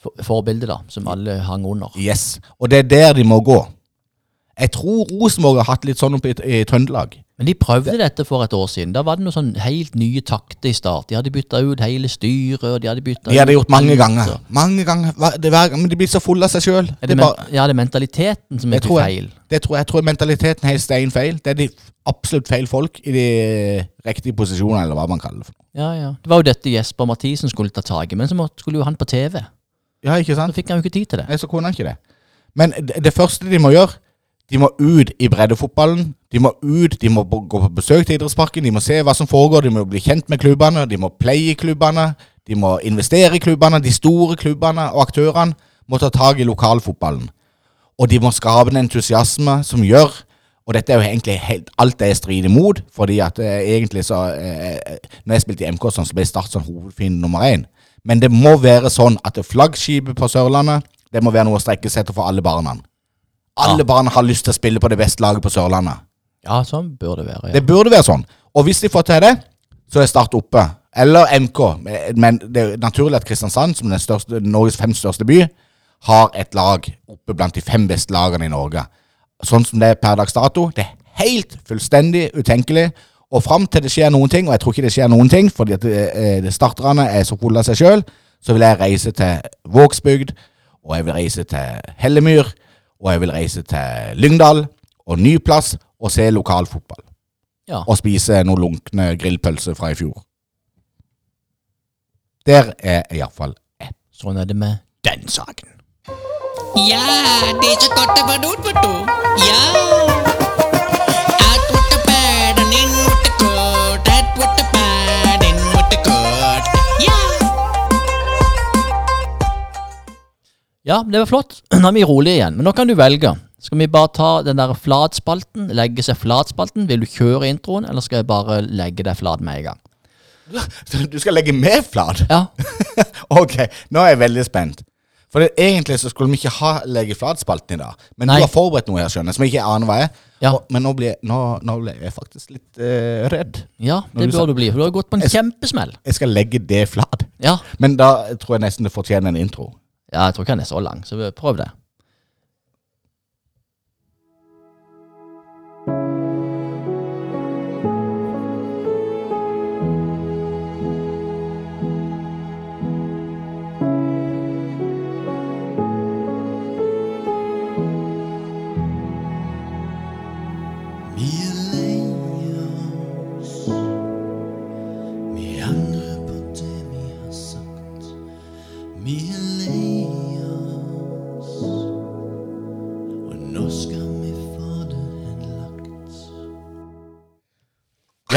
for, forbilde, da, som alle hang under. Yes, og det er der de må gå. Jeg tror Rosenborg har hatt litt sånn oppe i, i Trøndelag. Men de prøvde dette for et år siden. Da var det noe sånn helt nye takter i start. De hadde bytta ut hele styret, og de hadde bytta De hadde gjort mange ut, ganger. Mange ganger, Hva- det hver Men de blir så fulle av seg sjøl. Er det, men, ja, det er mentaliteten som er til tror jeg. feil. Det tror jeg, jeg tror mentaliteten er stein feil. Det er de absolutt feil folk i de riktige posisjonene, eller hva man kaller det. for. Ja, ja. Det var jo dette Jesper Mathisen skulle ta tak i, men så måtte, skulle jo han på TV. Ja, ikke Så sant? fikk han jo ikke tid til det. Nei, så kunne han ikke det. Men det, det første de må gjøre, de må ut i breddefotballen. De må ut, de må gå på besøk til idrettsparken, de må se hva som foregår, de må bli kjent med klubbene, de må playe klubbene, de må investere i klubbene. De store klubbene og aktørene må ta tak i lokalfotballen. Og de må skape en entusiasme som gjør Og dette er jo egentlig helt, alt det jeg strider imot, fordi at eh, egentlig så eh, Når jeg spilte i MK, sånn, så ble Start sånn hovedfiende nummer én. Men det må være sånn at det flaggskipet på Sørlandet, det må være noe å strekke seg etter for alle barna. Alle barna har lyst til å spille på det beste laget på Sørlandet. Ja, sånn bør det være. Ja. Det burde være sånn. Og hvis de får til det, så er Start oppe. Eller MK. Men det er naturlig at Kristiansand, som den største, Norges fem største by, har et lag oppe blant de fem beste lagene i Norge. Sånn som det er per dags dato. Det er helt fullstendig utenkelig. Og fram til det skjer noen ting, og jeg tror ikke det skjer noen ting, fordi at eh, det starterne er så fulle av seg sjøl, så vil jeg reise til Vågsbygd, og jeg vil reise til Hellemyr, og jeg vil reise til Lyngdal og ny plass og se lokalfotball. Ja. Og spise noen lunkne grillpølser fra i fjor. Der er iallfall jeg. Sånn er det med den saken. Ja, det er så godt å være ute, vet du. Ja. Ja, det var flott. [clears throat] Nå er vi rolige igjen. Men nå kan du velge. Skal vi bare ta den der flatspalten, legge seg flatspalten? Vil du kjøre introen, eller skal jeg bare legge deg flat med en gang? [laughs] Du skal legge meg flat? Ja, [laughs] ok, nå er jeg veldig spent. For det, egentlig så skulle vi ikke ha legge flat-spalten i dag. Men Nei. du har forberedt noe her, skjønner som jeg ikke aner hva er. Ja. Og, men nå ble, nå, nå ble jeg faktisk litt uh, redd. ja det bør du bli, for du har gått på en Jeg- kjempesmell. Jeg skal legge det flat. Ja. Men da tror jeg nesten det fortjener en intro. Ja, jeg tror ikke han er så lang, så prøv det.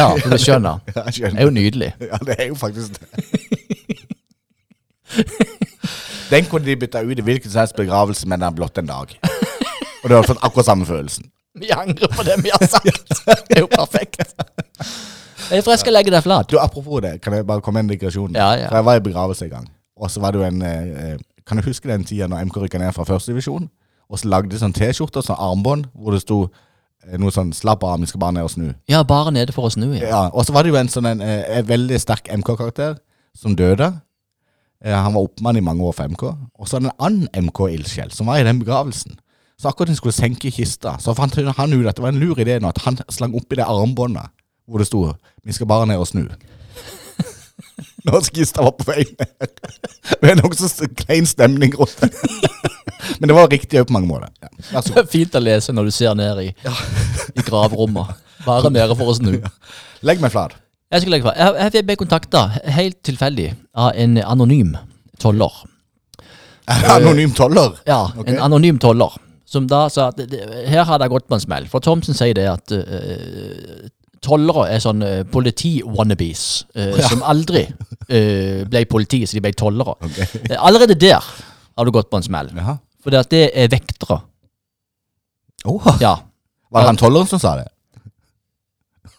Ja, for du skjønner. [laughs] Ja, jeg Det er jo nydelig. [laughs] Ja, det er jo faktisk det. [laughs] Den kunne de bytta ut i hvilken som helst begravelse, men den er blott en dag. Og du har fått akkurat samme følelsen. Vi angrer på det vi har sagt. Det er jo perfekt. Jeg tror jeg skal legge deg flat. Du, Apropos det, kan jeg bare komme med en digresjon? Ja, ja. For Jeg var i begravelse en gang, og så var det jo en eh, Kan du huske den tida når MK rykka ned fra førstedivisjon? Og så lagde de sånn T-skjorter, sånn armbånd, hvor det sto eh, noe sånn 'Slapp av, vi skal bare ned og snu'. Ja, bare nede for å snu, ja. Ja, Og så var det jo en sånn en, eh, en veldig sterk MK-karakter som døde. Eh, Han var oppmann i mange år for MK. Og så en annen MK-ildsjel som var i den begravelsen. Så akkurat de skulle senke kista, så fant han ut at det var en lur idé nå at han slang oppi det armbåndet hvor det sto 'Vi skal bare ned og snu'. Når kista var på vei ned. Det er nokså klein stemning rundt det. [laughs] Men det var riktig òg på mange måter. Ja. Vær så Det god. er fint å lese når du ser ned i, [laughs] i gravrommet. Bare nede for å snu. Legg meg flat. Jeg skal legge flat. Jeg, jeg ble kontakta helt tilfeldig av en anonym toller. Anonym toller. Ja, okay. en anonym toller. Som da sa at her har det gått på en smell. For Thomsen sier det at eh, tollere er sånn uh, politi-wannabes. uh, Ja. Som aldri uh, ble politi, så de ble tollere. Okay. Allerede der har du gått på en smell. For det, det er vektere. Oh. Ja. Var det han tolleren som sa det?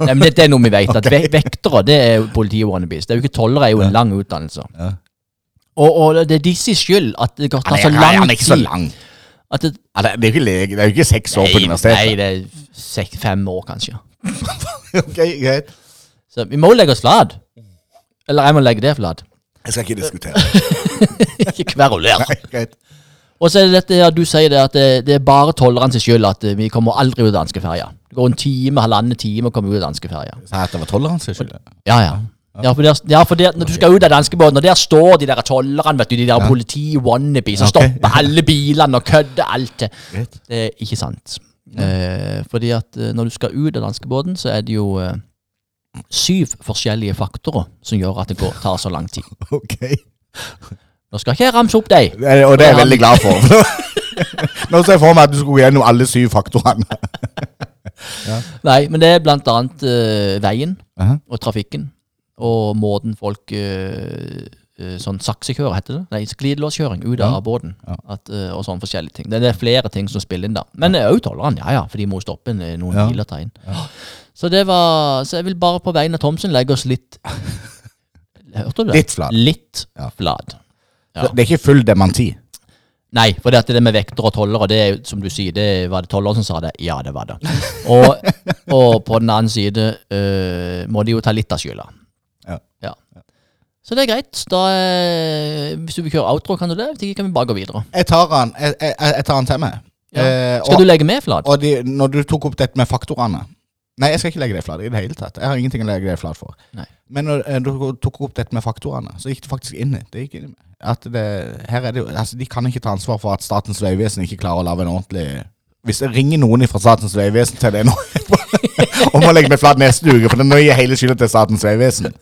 Nei, men det, det er noe vi vet. At ve vektere det er politi-wannabes. Det er jo ikke tollere, er jo en lang utdannelse. Ja. Og, og det er disse skyld at det tar så lang tid. han er ikke så lang. Det, det, det er jo ikke det ikke seks år på universitetet. nei, det er seks, fem år, kanskje. [laughs] ok, greit. Så vi må legge oss flat. Eller jeg må legge det flat. Jeg skal ikke diskutere. [laughs] ikke kveruler. Greit. Og så er det dette her, du sier det at det, det er bare tollerne sin skyld at eh, vi kommer aldri ut av danskeferja. Det går en time, halvannen time å komme ut av danskeferja. At det var tolleren sin skyld? Ja, ja. Ja, for, der, ja, for der, når du skal ut av danskebåten, og der står de der tollerne, vet du, de der Ja. politi-wannabes, som okay. stopper alle bilene og kødder alt til. Det er ikke sant. Eh, fordi at eh, når du skal ut av danskebåten, så er det jo eh, syv forskjellige faktorer som gjør at det går, tar så lang tid. [laughs] Ok. Nå skal ikke jeg ramse opp deg. Det er- Og det er jeg veldig glad for. [laughs] [laughs] Nå ser jeg for meg at du skulle gå gjennom alle syv faktorene. Nei, men det er blant annet eh, veien Aha. og trafikken. Og måten folk eh, eh, Sånn saksekjører, heter det? Nei, glidelåskjøring ut av Ja. båten. Ja. At, eh, og sånne forskjellige ting. Det er flere ting som spiller inn da. Men òg tollerne, ja ja, for de må stoppe en- noen Ja. biler ta inn. Så det var Så jeg vil bare på vegne av Thomsen legge oss litt [laughs] Hørte du det? Litt flat. Litt Ja. flat. Ja. Det er ikke full dementi. Nei, for det, det med vekter og tollere, det er jo som du sier, det var det tollere som sa det? Ja, det var det. Og, [laughs] og på den annen side eh, må de jo ta litt av skylda. Ja. Så det er greit. Da, eh, hvis du vil kjøre outro, kan du det? Hvis ikke kan vi bare gå videre. Jeg tar han, jeg, jeg, jeg tar han til meg. Ja. Eh, Skal og, du legge med, Flad? og de, når du tok opp dette med faktorene Nei, jeg skal ikke legge det flat i det hele tatt. Jeg har ingenting å legge det flat for. Nei. Men når eh, du tok opp dette med faktorene, så gikk det faktisk inn i det. Gikk inn i meg. At det, her er det jo, altså De kan ikke ta ansvar for at Statens vegvesen ikke klarer å lage en ordentlig Hvis det ringer noen fra Statens vegvesen til det nå [laughs] [laughs] om å legge meg flat neste uke, for nå gir hele skylda til Statens vegvesen.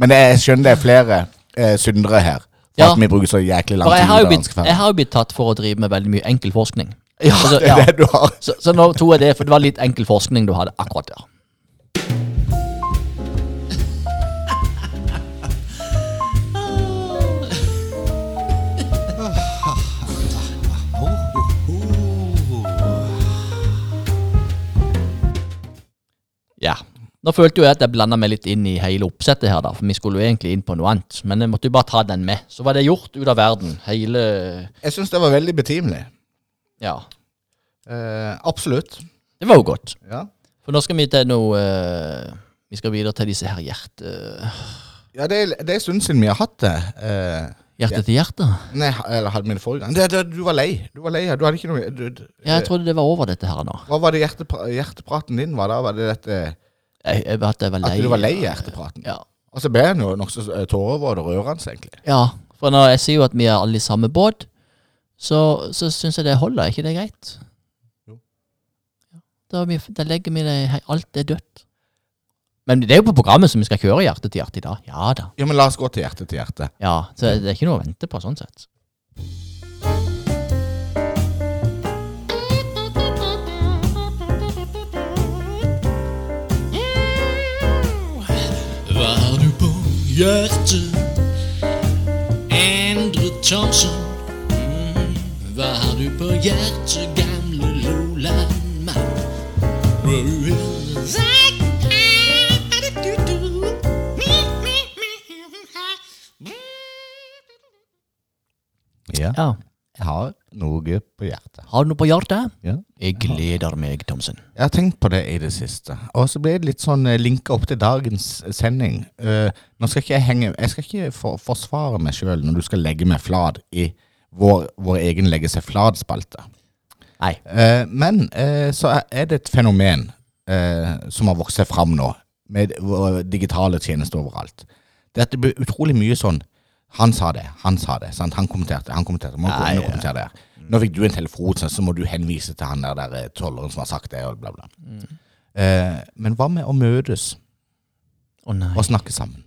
Men jeg skjønner det er flere eh, syndere her. For Ja. at vi bruker så jæklig lang tid. jeg har, blitt, jeg har jo blitt tatt for å drive med veldig mye enkel forskning. Ja, Altså, [laughs] det er det du har. Så, så nå tror jeg det, for det var litt enkel forskning du hadde akkurat der. Nå følte jo jeg at jeg blanda meg litt inn i hele oppsettet her, da, for vi skulle jo egentlig inn på noe annet. Men jeg måtte jo bare ta den med. Så var det gjort ut av verden. Hele Jeg syns det var veldig betimelig. Ja. Eh, absolutt. Det var jo godt. Ja. For nå skal vi til noe eh, Vi skal videre til disse her hjerte... ja det, det er en stund siden vi har hatt det. Eh, Hjerte til hjerte? nei, eller hadde vi det forrige gang? Det, det, du var lei. Du var lei. Du hadde ikke noe du, du, Ja, jeg trodde det var over, dette her nå. Hva var det hjertepra hjertepraten din var da? Var det dette Jeg, jeg, at jeg var lei. At du var lei hjertepraten? Ja. Og så ble han jo nokså eh, tårevåt og rørende, egentlig. ja. For når jeg sier jo at vi er alle i samme båt, så, så syns jeg det holder. Er ikke det greit? Jo. Da, vi, da legger vi det Alt er dødt. Men det er jo på programmet som vi skal kjøre hjerte til hjerte i dag. Ja da. Ja, men la oss gå til hjerte til hjerte. Ja, Så det er ikke noe å vente på sånn sett. Hva har du på hjertet? Endre Thomsen. Mm. Hva har du på hjertet, gamle Loland-mann? Ja. Ja. Jeg har noe på hjertet. Har du noe på hjertet? Ja. Jeg gleder meg, Thomsen. Jeg har tenkt på det i det siste. Og så ble det litt sånn eh, linka opp til dagens sending. Uh, nå skal ikke jeg henge Jeg skal ikke for, forsvare meg sjøl når du skal legge meg flat i vår, vår egen legge seg flat-spalte. Nei. Uh, men uh, så er- det et fenomen eh, som har vokst seg fram nå, med digitale tjenester overalt. Det er at det blir utrolig mye sånn Han sa det, han sa det. Sant? Han kommenterte, han kommenterte. Må gå inn og kommentere det. Nå fikk du en telefon, så må du henvise til han der, der eh, tolleren som har sagt det, og bla, bla. Eh, men hva med å møtes Å nei. og snakke sammen?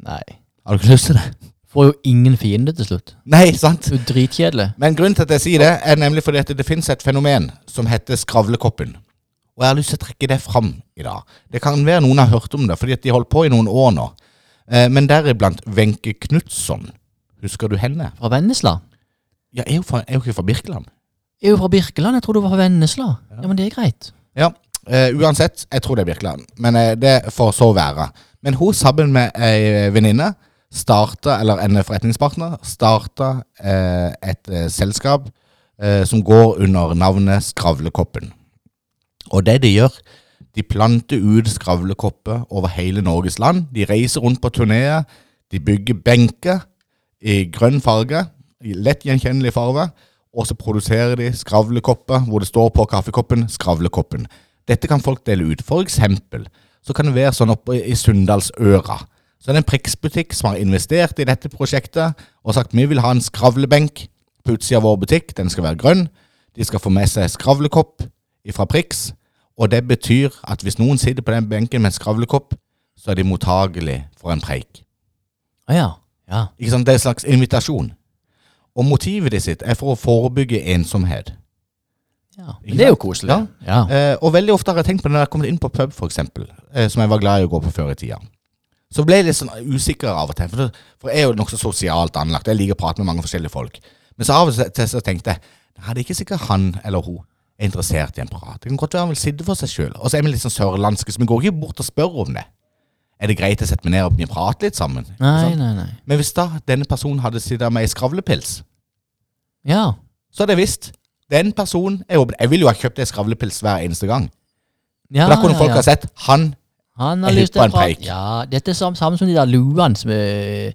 nei. Har du ikke lyst til det? Får jo ingen fiende til slutt. Nei, sant? Det er jo dritkjedelig. Men grunnen til at jeg sier det, er nemlig fordi at det finnes et fenomen som heter skravlekoppen. Og jeg har lyst til å trekke det fram i dag. Det kan være noen har hørt om det, fordi at de holdt på i noen år nå. Eh, men deriblant Wenche Knutson. Husker du henne? Fra Vennesla? Ja, er hun, fra, er hun ikke fra Birkeland? Jeg er jo fra Birkeland. Jeg tror du var fra Vennesla. Ja, men det er greit. Ja, uh, uansett, jeg tror det er Birkeland. Men uh, det får så være. Men hun sammen med ei venninne starta, eller en forretningspartner, starta uh, et selskap som går under navnet Skravlekoppen. Og det de gjør, de planter ut skravlekopper over hele Norges land. De reiser rundt på turneer. De bygger benker i grønn farge, i lett gjenkjennelig farge. Og så produserer de skravlekopper hvor det står på kaffekoppen 'Skravlekoppen'. Dette kan folk dele ut. For eksempel så kan det være sånn oppe i Sunndalsøra. Så er det en Prix-butikk som har investert i dette prosjektet og sagt vi vil ha en skravlebenk på utsida av vår butikk. Den skal være grønn. De skal få med seg skravlekopp fra Prix. Og det betyr at hvis noen sitter på den benken med en skravlekopp, så er de mottagelig for en preik. Å ja. Ja. Ikke sant? Det er en slags invitasjon. Og motivet de sitt er for å forebygge ensomhet. ja. Men det er jo koselig. Ja. Eh, og veldig ofte har jeg tenkt på det når jeg har kommet inn på pub, for eksempel, eh, som jeg var glad i å gå på før i tida. Så ble jeg litt sånn usikker av og til, for, det, for jeg er jo nokså sosialt anlagt. Jeg liker å prate med mange forskjellige folk. Men så av og til så tenkte jeg Nei, det er ikke sikkert han eller hun er interessert i en prat. Det kan godt være han vil sitte for seg sjøl. Og så er vi litt sånn sørlandske, så vi går ikke bort og spør om det. Er det greit å sette meg ned og vi prater litt sammen? Nei, nei, nei. Men hvis da denne personen hadde sittet med ei skravlepils, Ja. så hadde jeg visst den personen er åpen. Jeg ville jo ha kjøpt ei skravlepils hver eneste gang. ja For da kunne ja, folk ja. ha sett han Han har Jeg lyst til hypp på en prate preik. Ja, dette er samme, samme som de der luene som eh, eh,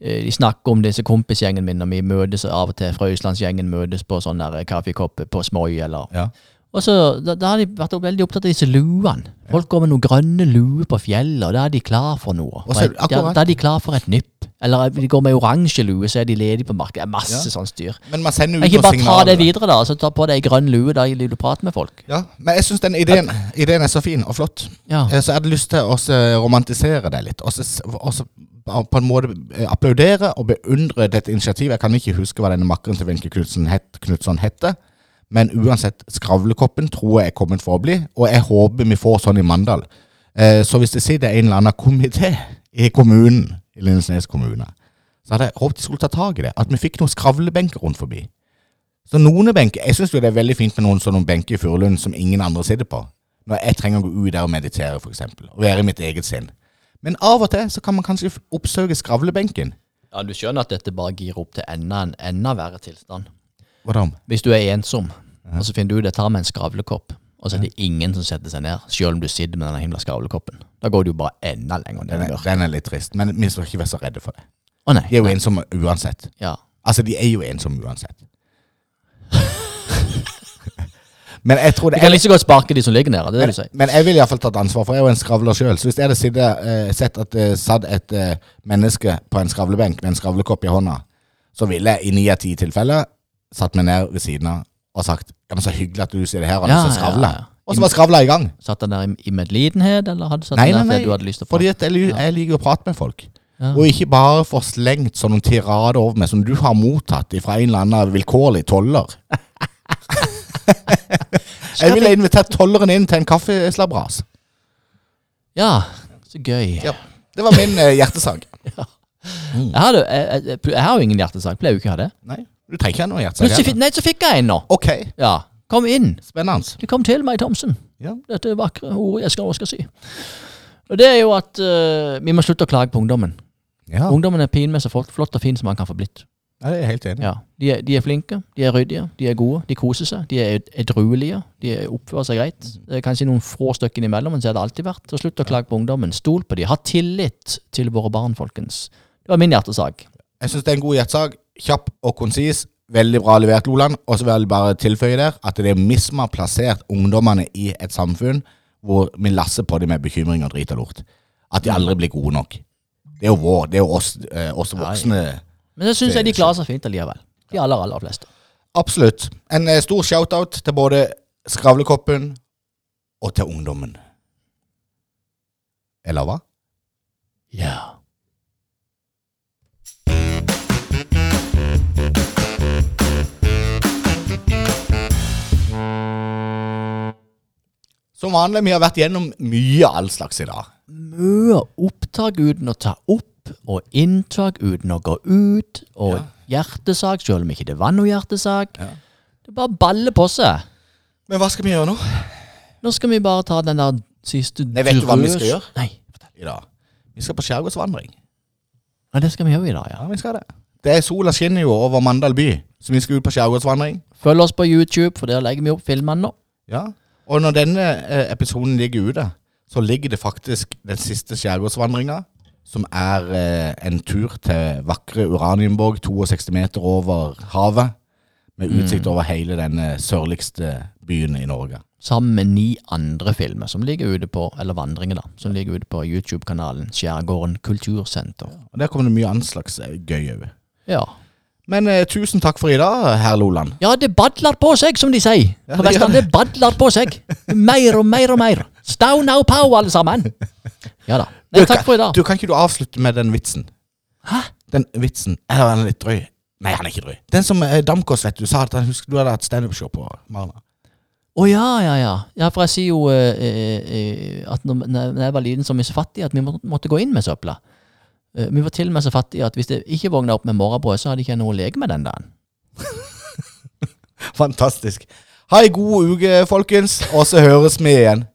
de snakker om disse kompisgjengen min, og vi møtes av og til fra Østlandsgjengen møtes på sånn kaffekopper kaffekopp på Smøy. eller Ja. Og så, da, da har de vært veldig opptatt av disse luene. Folk går med noen grønne luer på fjellet, og da er de klar for noe. For et- da, da er de klar for et nypp. Eller de går med oransje lue, så er de ledige på markedet. Det er masse Ja. sånn styr. Men man sender ut ikke bare bare ta det videre, da. Så ta på deg grønn lue da du prate med folk. Ja, men jeg syns den ideen, ideen er så fin og flott. Ja. Eh, Så jeg hadde lyst til å romantisere det litt. Og så på en måte eh, applaudere og beundre dette initiativet. Jeg kan ikke huske hva denne makkeren til Wenche Knutsen het, Knutson. Men uansett, skravlekoppen tror jeg er kommet for å bli, og jeg håper vi får sånn i Mandal. Eh, Så hvis det sitter en eller annen komité i kommunen, i Lindesnes kommune, så hadde jeg håpet de skulle ta tak i det. At vi fikk noen skravlebenker rundt forbi. Så noen benker Jeg syns det er veldig fint med noen sånne benker i Furulund som ingen andre sitter på. når jeg trenger å gå ut der og meditere, eksempel, og være i mitt eget sinn. Men av og til så kan man kanskje oppsøke skravlebenken. Ja, Du skjønner at dette bare gir opp til enda en enda verre tilstand. Hva da? Hvis du er ensom, og så finner du ut tar med en skravlekopp, og så er det ingen som setter seg ned, selv om du sitter med denne himla skravlekoppen. Da går du jo bare enda lenger ned Den den er litt trist, men vi skal ikke være så redde for det. Å nei. De er jo ensomme uansett. Ja. Altså, de er jo ensomme uansett. Men jeg tror det, Vi kan ikke like så godt sparke de som ligger nede, det er det men, du sier. men jeg ville iallfall tatt ansvar, for jeg er jo en skravler sjøl. Så hvis jeg hadde sittet, eh, sett at det satt et eh, menneske på en skravlebenk med en skravlekopp i hånda, så ville jeg i ni av ti tilfeller satt meg ned ved siden av og sagt ja, men så hyggelig at du sier det her og Ja, så skravler. ja, ja. Og så var skravla i gang. Satt han der i, i medlidenhet, eller hadde satt Nei, nei, nei, der du hadde lyst til å prate? Fordi at jeg, jeg liker å prate med folk. Ja. Og ikke bare få slengt sånne tirader over meg som du har mottatt fra en eller annen vilkårlig toller. [laughs] [laughs] jeg ville invitert tolleren inn til en kaffeslabras. Ja, så gøy. Ja. Det var min eh, hjertesak. [laughs] Jeg, hadde, jeg, jeg, jeg har jo ingen hjertesak, pleier jo ikke å ha det. Nei, du trenger ikke ha noe hjertesak. Heller. nei, så fikk jeg en nå. Ok, Ja, kom inn. spennende. Du kom til meg, Thomsen. Ja. Dette vakre ordet jeg skal, skal si. Og det er jo at eh, vi må slutte å klage på ungdommen. Ja, Ungdommen er pinmessig flott, flott og fin som han kan få blitt. Ja jeg er helt enig. Ja, de er, de er flinke, de er ryddige, de er gode, de koser seg, de er ed- edruelige, de er- oppfører seg greit. Det er kanskje noen få stykker imellom, men så har det alltid vært. Så slutt å klage på ungdommen. Stol på de. Ha tillit til våre barn, folkens. Det var min hjertesak. Jeg syns det er en god hjertesak. Kjapp og konsis. Veldig bra levert, Loland. Og så vil jeg bare tilføye der at det er som har plassert ungdommene i et samfunn hvor vi lasser på dem med bekymring og drit og lort. At de aldri blir gode nok. Det er jo vår, det er jo oss, eh, oss voksne. Men så syns jeg de klarer seg fint allikevel. De aller, aller fleste. Absolutt. En eh, stor shout-out til både Skravlekoppen og til ungdommen. Eller hva? Ja. Som vanlig, vi har vært gjennom mye all slags i dag. Mye opptak uten å ta opp, og inntak uten å gå ut, og hjertesak selv om ikke det var noe hjertesak. Ja. Det bare baller på seg. Men hva skal vi gjøre nå? Nå skal vi bare ta den der siste Nei, vet du hva vi skal gjøre? Nei. I dag? Vi skal på skjærgårdsvandring. Ja, det skal vi gjøre i dag, ja. Ja, vi skal det. Det er Sola skinner jo over Mandal by, så vi skal ut på skjærgårdsvandring. Følg oss på YouTube, for der legger vi opp filmene nå. Ja. Og når denne eh, episoden ligger ute, så ligger det faktisk den siste skjærgårdsvandringa, som er eh, en tur til vakre Uranienborg, 62 meter over havet, med utsikt over hele denne sørligste byen i Norge. Sammen med ni andre filmer som ligger ute på, eller vandringer da, som ligger ute på YouTube-kanalen Skjærgården Kultursenter. Og Der kommer det mye annet slags eh, gøy over. Ja. Men eh, tusen takk for i dag, herr Loland. Ja, det badler på seg, som de sier. På det Vestlandet, det badler på seg. [laughs] Mer og mer og mer. Stau now pow, alle sammen. Ja da. [laughs] Nei, takk for i dag. Du, kan ikke du avslutte med den vitsen? Hæ? Den vitsen. Eller er litt drøy. Nei, han er ikke drøy. Den som eh, Damkos, vet du, sa at han husker du hadde hatt standup-show på Marna. Å ja, ja, ja. Ja, For jeg sier jo eh, eh, eh, at når, når jeg var liten, så var vi så fattige at vi må, måtte gå inn med søpla. Eh, vi var til og med så fattige at hvis det ikke våkna opp med morgenbrød, så hadde jeg ikke noe å leke med den dagen. [laughs] Fantastisk. Ha ei god uke, folkens, og så høres vi igjen.